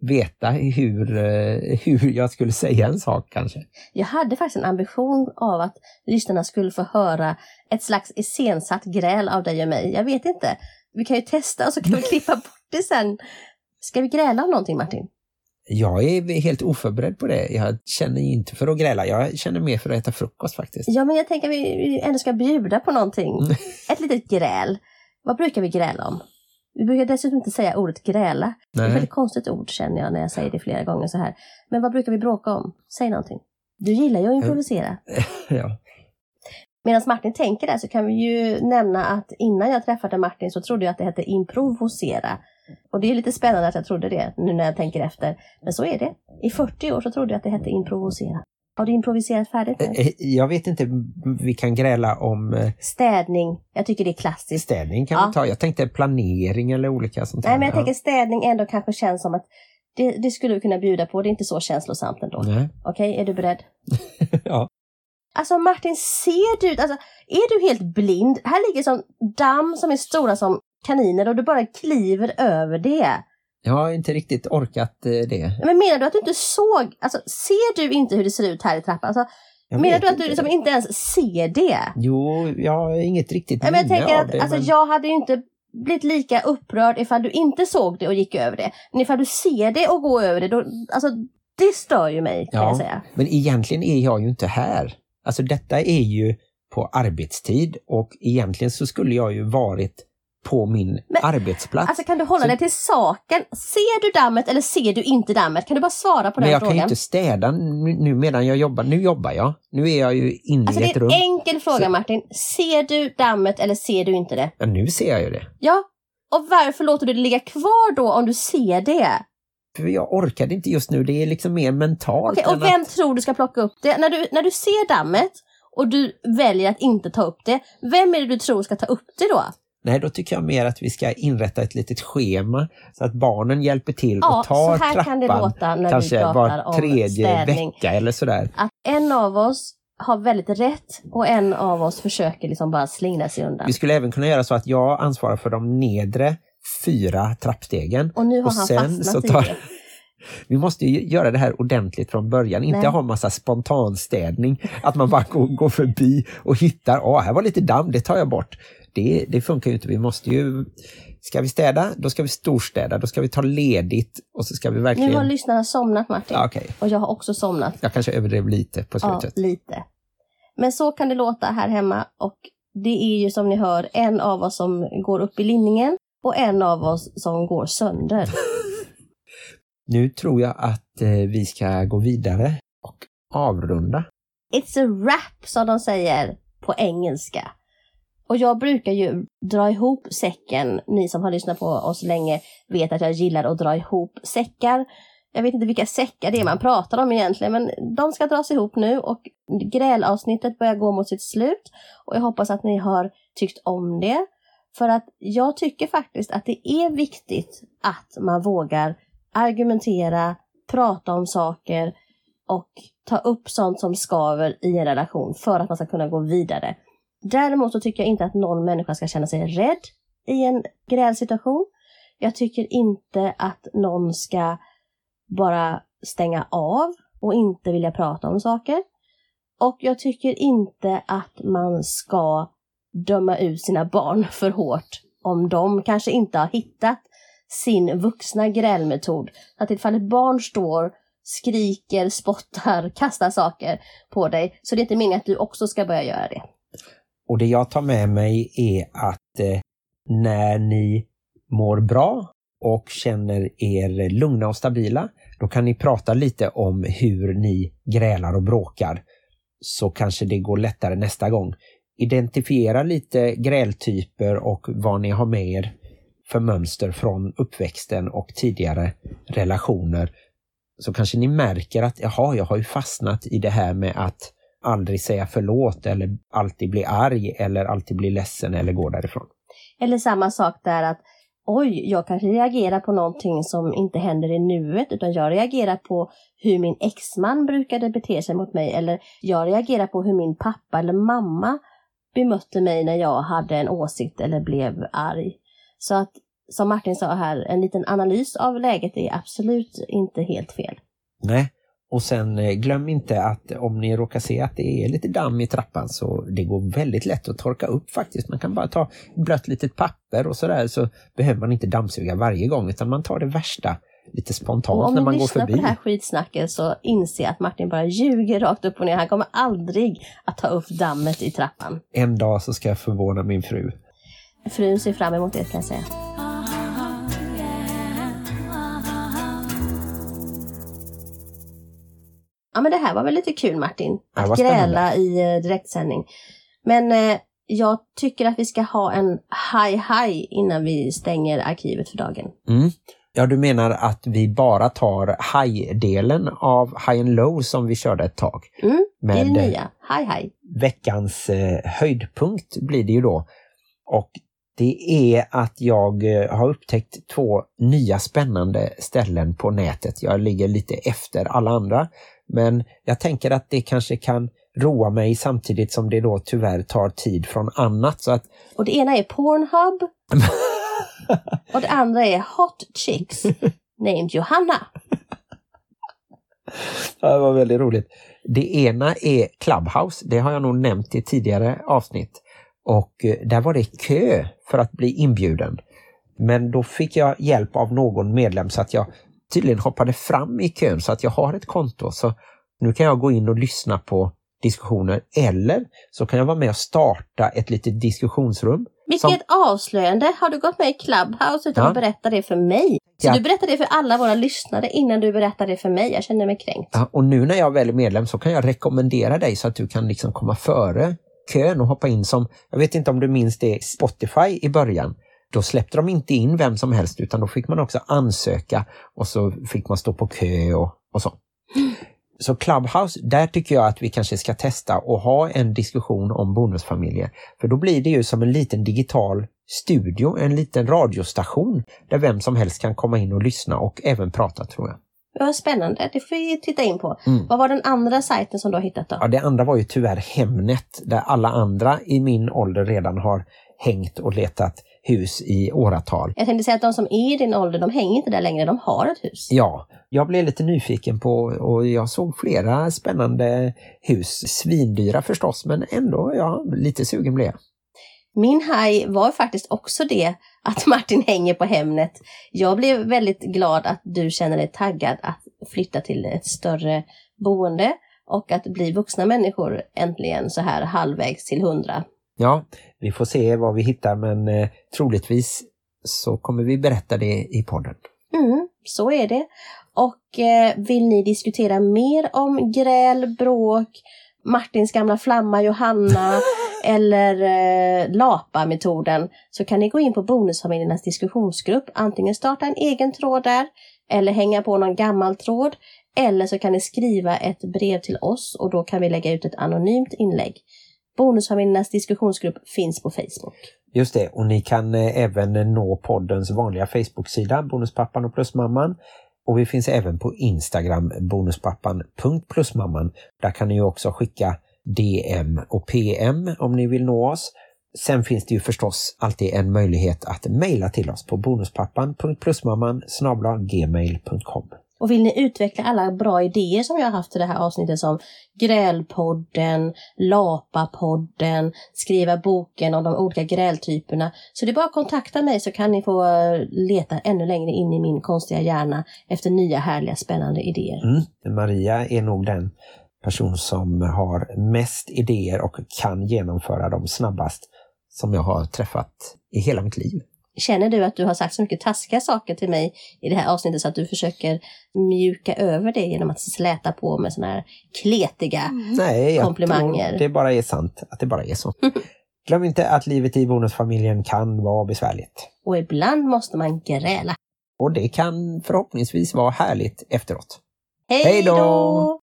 veta hur, eh, hur jag skulle säga en sak kanske. Jag hade faktiskt en ambition av att lyssnarna skulle få höra ett slags iscensatt gräl av dig och mig. Jag vet inte. Vi kan ju testa och så kan vi klippa bort det sen. Ska vi gräla om någonting Martin? Jag är helt oförberedd på det. Jag känner inte för att gräla. Jag känner mer för att äta frukost faktiskt. Ja, men jag tänker att vi ändå ska bjuda på någonting. Ett litet gräl. Vad brukar vi gräla om? Vi brukar dessutom inte säga ordet gräla. Det är ett Nej. väldigt konstigt ord känner jag när jag säger det flera gånger så här. Men vad brukar vi bråka om? Säg någonting. Du gillar ju att improvisera. Ja. Medan Martin tänker där så kan vi ju nämna att innan jag träffade Martin så trodde jag att det hette improvosera. Och det är lite spännande att jag trodde det nu när jag tänker efter. Men så är det. I 40 år så trodde jag att det hette improvosera. Har du improviserat färdigt nu? Eh, Jag vet inte, vi kan gräla om eh, Städning. Jag tycker det är klassiskt. städning kan Ja. vi ta. Jag tänkte planering eller olika sånt Nej, här. men jag Ja. tänker städning ändå kanske känns som att det, det skulle vi kunna bjuda på. Det är inte så känslosamt ändå. Okej, är du beredd? ja. Alltså Martin, ser du, alltså, är du helt blind? Här ligger som damm som är stora som kaniner och du bara kliver över det. Jag har inte riktigt orkat eh, det. Men menar du att du inte såg, alltså ser du inte hur det ser ut här i trappan? Alltså, Jag menar du att inte. du liksom inte ens ser det? Jo, jag har inget riktigt Nej, men jag minne tänker att det. alltså, men... jag hade ju inte blivit lika upprörd ifall du inte såg det och gick över det. Men ifall du ser det och går över det, då, alltså det stör ju mig kan Ja. jag säga. Men egentligen är jag ju inte här. Alltså detta är ju på arbetstid och egentligen så skulle jag ju varit på min Men, arbetsplats. Alltså kan du hålla Så- dig till saken? Ser du dammet eller ser du inte dammet? Kan du bara svara på den jag kan ju frågan? inte städa nu medan jag jobbar. Nu jobbar jag. Nu är jag ju inne Alltså i det ett är rum. en enkel fråga Så- Martin. Ser du dammet eller ser du inte det? Ja, nu ser jag ju det. Ja. Och varför låter du det ligga kvar då om du ser det? För jag orkade inte just nu. Det är liksom mer mentalt. Än och vem att... tror du ska plocka upp det? När du, när du ser dammet och du väljer att inte ta upp det, vem är det du tror ska ta upp det då? Nej, då tycker jag mer att vi ska inrätta ett litet schema så att barnen hjälper till Ja, och tar så här kan det trappan låta när vi kanske pratar var om tredje städning. vecka eller sådär. Att en av oss har väldigt rätt och en av oss försöker liksom bara slingra sig undan. Vi skulle även kunna göra så att jag ansvarar för de nedre fyra trappstegen. Och nu har och han sen fastnat så i tar- det. Vi måste ju göra det här ordentligt från början, inte Nej. ha massa spontanstädning. Att man bara går, går förbi och hittar, åh här var lite damm, det tar jag bort. Det, det funkar ju inte, vi måste ju... Ska vi städa, då ska vi storstäda, då ska vi ta ledigt och så ska vi verkligen... Nu har lyssnarna somnat Martin. Ja, Okej, Och jag har också somnat. jag kanske överdrev lite på Ja, slutet. lite. Men så kan det låta här hemma och det är ju som ni hör en av oss som går upp i linningen och en av oss som går sönder. Nu tror jag att eh, vi ska gå vidare och avrunda. It's a wrap som de säger på engelska. Och jag brukar ju dra ihop säcken. Ni som har lyssnat på oss länge vet att jag gillar att dra ihop säckar. Jag vet inte vilka säckar det är man pratar om egentligen, men de ska dras ihop nu och grälavsnittet börjar gå mot sitt slut. Och jag hoppas att ni har tyckt om det. För att jag tycker faktiskt att det är viktigt att man vågar argumentera, prata om saker och ta upp sånt som skaver i en relation för att man ska kunna gå vidare. Däremot så tycker jag inte att någon människa ska känna sig rädd i en grälsituation. Jag tycker inte att någon ska bara stänga av och inte vilja prata om saker. Och jag tycker inte att man ska döma ut sina barn för hårt om de kanske inte har hittat sin vuxna grälmetod. Att ifall ett barn står, skriker, spottar, kastar saker på dig så det är inte meningen att du också ska börja göra det. Och det jag tar med mig är att eh, när ni mår bra och känner er lugna och stabila, då kan ni prata lite om hur ni grälar och bråkar. Så kanske det går lättare nästa gång. Identifiera lite grältyper och vad ni har med er för mönster från uppväxten och tidigare relationer. Så kanske ni märker att jaha, jag har ju fastnat i det här med att aldrig säga förlåt eller alltid bli arg eller alltid bli ledsen eller gå därifrån. Eller samma sak där att oj, jag kanske reagerar på någonting som inte händer i nuet utan jag reagerar på hur min exman brukade bete sig mot mig eller jag reagerar på hur min pappa eller mamma bemötte mig när jag hade en åsikt eller blev arg. Så att, som Martin sa här, en liten analys av läget är absolut inte helt fel. Nej, och sen eh, glöm inte att om ni råkar se att det är lite damm i trappan så det går väldigt lätt att torka upp faktiskt. Man kan bara ta blött litet papper och sådär så behöver man inte dammsuga varje gång utan man tar det värsta lite spontant om när ni man går lyssnar förbi. på det här skitsnacket så inse att Martin bara ljuger rakt upp och ner. Han kommer aldrig att ta upp dammet i trappan. En dag så ska jag förvåna min fru. Frun ser fram emot det kan jag säga. Ja men det här var väl lite kul Martin. Att gräla i eh, direktsändning. Men eh, jag tycker att vi ska ha en high high innan vi stänger arkivet för dagen. Mm. Ja, du menar att vi bara tar high-delen av high and low som vi körde ett tag. Mm, det är det eh, nya. High high. veckans eh, höjdpunkt blir det ju då. Och det är att jag har upptäckt två nya spännande ställen på nätet. Jag ligger lite efter alla andra. Men jag tänker att det kanske kan roa mig samtidigt som det då tyvärr tar tid från annat. Så att Och det ena är Pornhub. och det andra är Hot Chicks. Named Johanna. Det var väldigt roligt. Det ena är Clubhouse, det har jag nog nämnt i tidigare avsnitt. Och eh, där var det kö för att bli inbjuden. Men då fick jag hjälp av någon medlem så att jag tydligen hoppade fram i kön så att jag har ett konto. Så nu kan jag gå in och lyssna på diskussioner eller så kan jag vara med och starta ett litet diskussionsrum. Vilket Som- avslöjande! Har du gått med i Clubhouse utan Ja. att berätta det för mig? Så Ja. du berättar det för alla våra lyssnare innan du berättar det för mig. Jag känner mig kränkt. Ja, och nu när jag väl är medlem så kan jag rekommendera dig så att du kan liksom komma före kön och hoppa in som, jag vet inte om du minns det, Spotify i början. Då släppte de inte in vem som helst utan då fick man också ansöka och så fick man stå på kö och, och så. Så Clubhouse, där tycker jag att vi kanske ska testa och ha en diskussion om bonusfamiljer. För då blir det ju som en liten digital studio, en liten radiostation där vem som helst kan komma in och lyssna och även prata tror jag. Vad spännande, det får vi titta in på. Mm. Vad var den andra sajten som du har hittat då? Ja, det andra var ju tyvärr Hemnet där alla andra i min ålder redan har hängt och letat hus i åratal. Jag tänkte säga att de som är i din ålder, de hänger inte där längre, de har ett hus. Ja, jag blev lite nyfiken på och jag såg flera spännande hus. Svindyra förstås, men ändå, ja, lite sugen blev jag. Min haj var faktiskt också det att Martin hänger på Hemnet. Jag blev väldigt glad att du känner dig taggad att flytta till ett större boende och att bli vuxna människor äntligen så här halvvägs till hundra. Ja, vi får se vad vi hittar men eh, troligtvis så kommer vi berätta det i podden. Mm, så är det. Och eh, vill ni diskutera mer om gräl, bråk, Martins gamla flamma Johanna eller eh, LAPA-metoden så kan ni gå in på Bonusfamiljernas diskussionsgrupp. Antingen starta en egen tråd där eller hänga på någon gammal tråd. Eller så kan ni skriva ett brev till oss och då kan vi lägga ut ett anonymt inlägg. Bonusfamiljernas diskussionsgrupp finns på Facebook. Just det, och ni kan eh, även nå poddens vanliga Facebook-sida Bonuspappan och Plusmamman. Och vi finns även på Instagram, bonuspappan.plusmamman. Där kan ni också skicka DM och PM om ni vill nå oss. Sen finns det ju förstås alltid en möjlighet att mejla till oss på bonuspappan.plusmamman gmail.com. Och vill ni utveckla alla bra idéer som jag har haft i det här avsnittet som Grälpodden, Lapapodden, skriva boken om de olika grältyperna. Så det är bara att kontakta mig så kan ni få eh, leta ännu längre in i min konstiga hjärna efter nya härliga spännande idéer. Mm. Maria är nog den person som har mest idéer och kan genomföra dem snabbast som jag har träffat i hela mitt liv. Känner du att du har sagt så mycket taskiga saker till mig i det här avsnittet så att du försöker mjuka över det genom att släta på med såna här kletiga Nej, jag Komplimanger. det bara är sant att det bara är så. Glöm inte att livet i bonusfamiljen kan vara besvärligt. och ibland måste man gräla. Och det kan förhoppningsvis vara härligt efteråt. Hej då!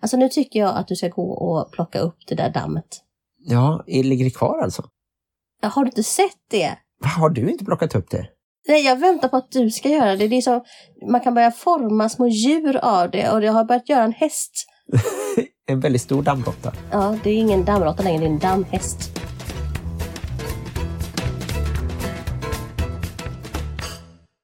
Alltså nu tycker jag att du ska gå och plocka upp det där dammet. Ja, det ligger det kvar alltså? Har du inte sett det? Va, Har du inte plockat upp det? Nej, jag väntar på att du ska göra det. det är så, man kan börja forma små djur av det och jag har börjat göra en häst. En väldigt stor dammråtta. Ja, det är ingen dammråtta längre, det är en dammhäst.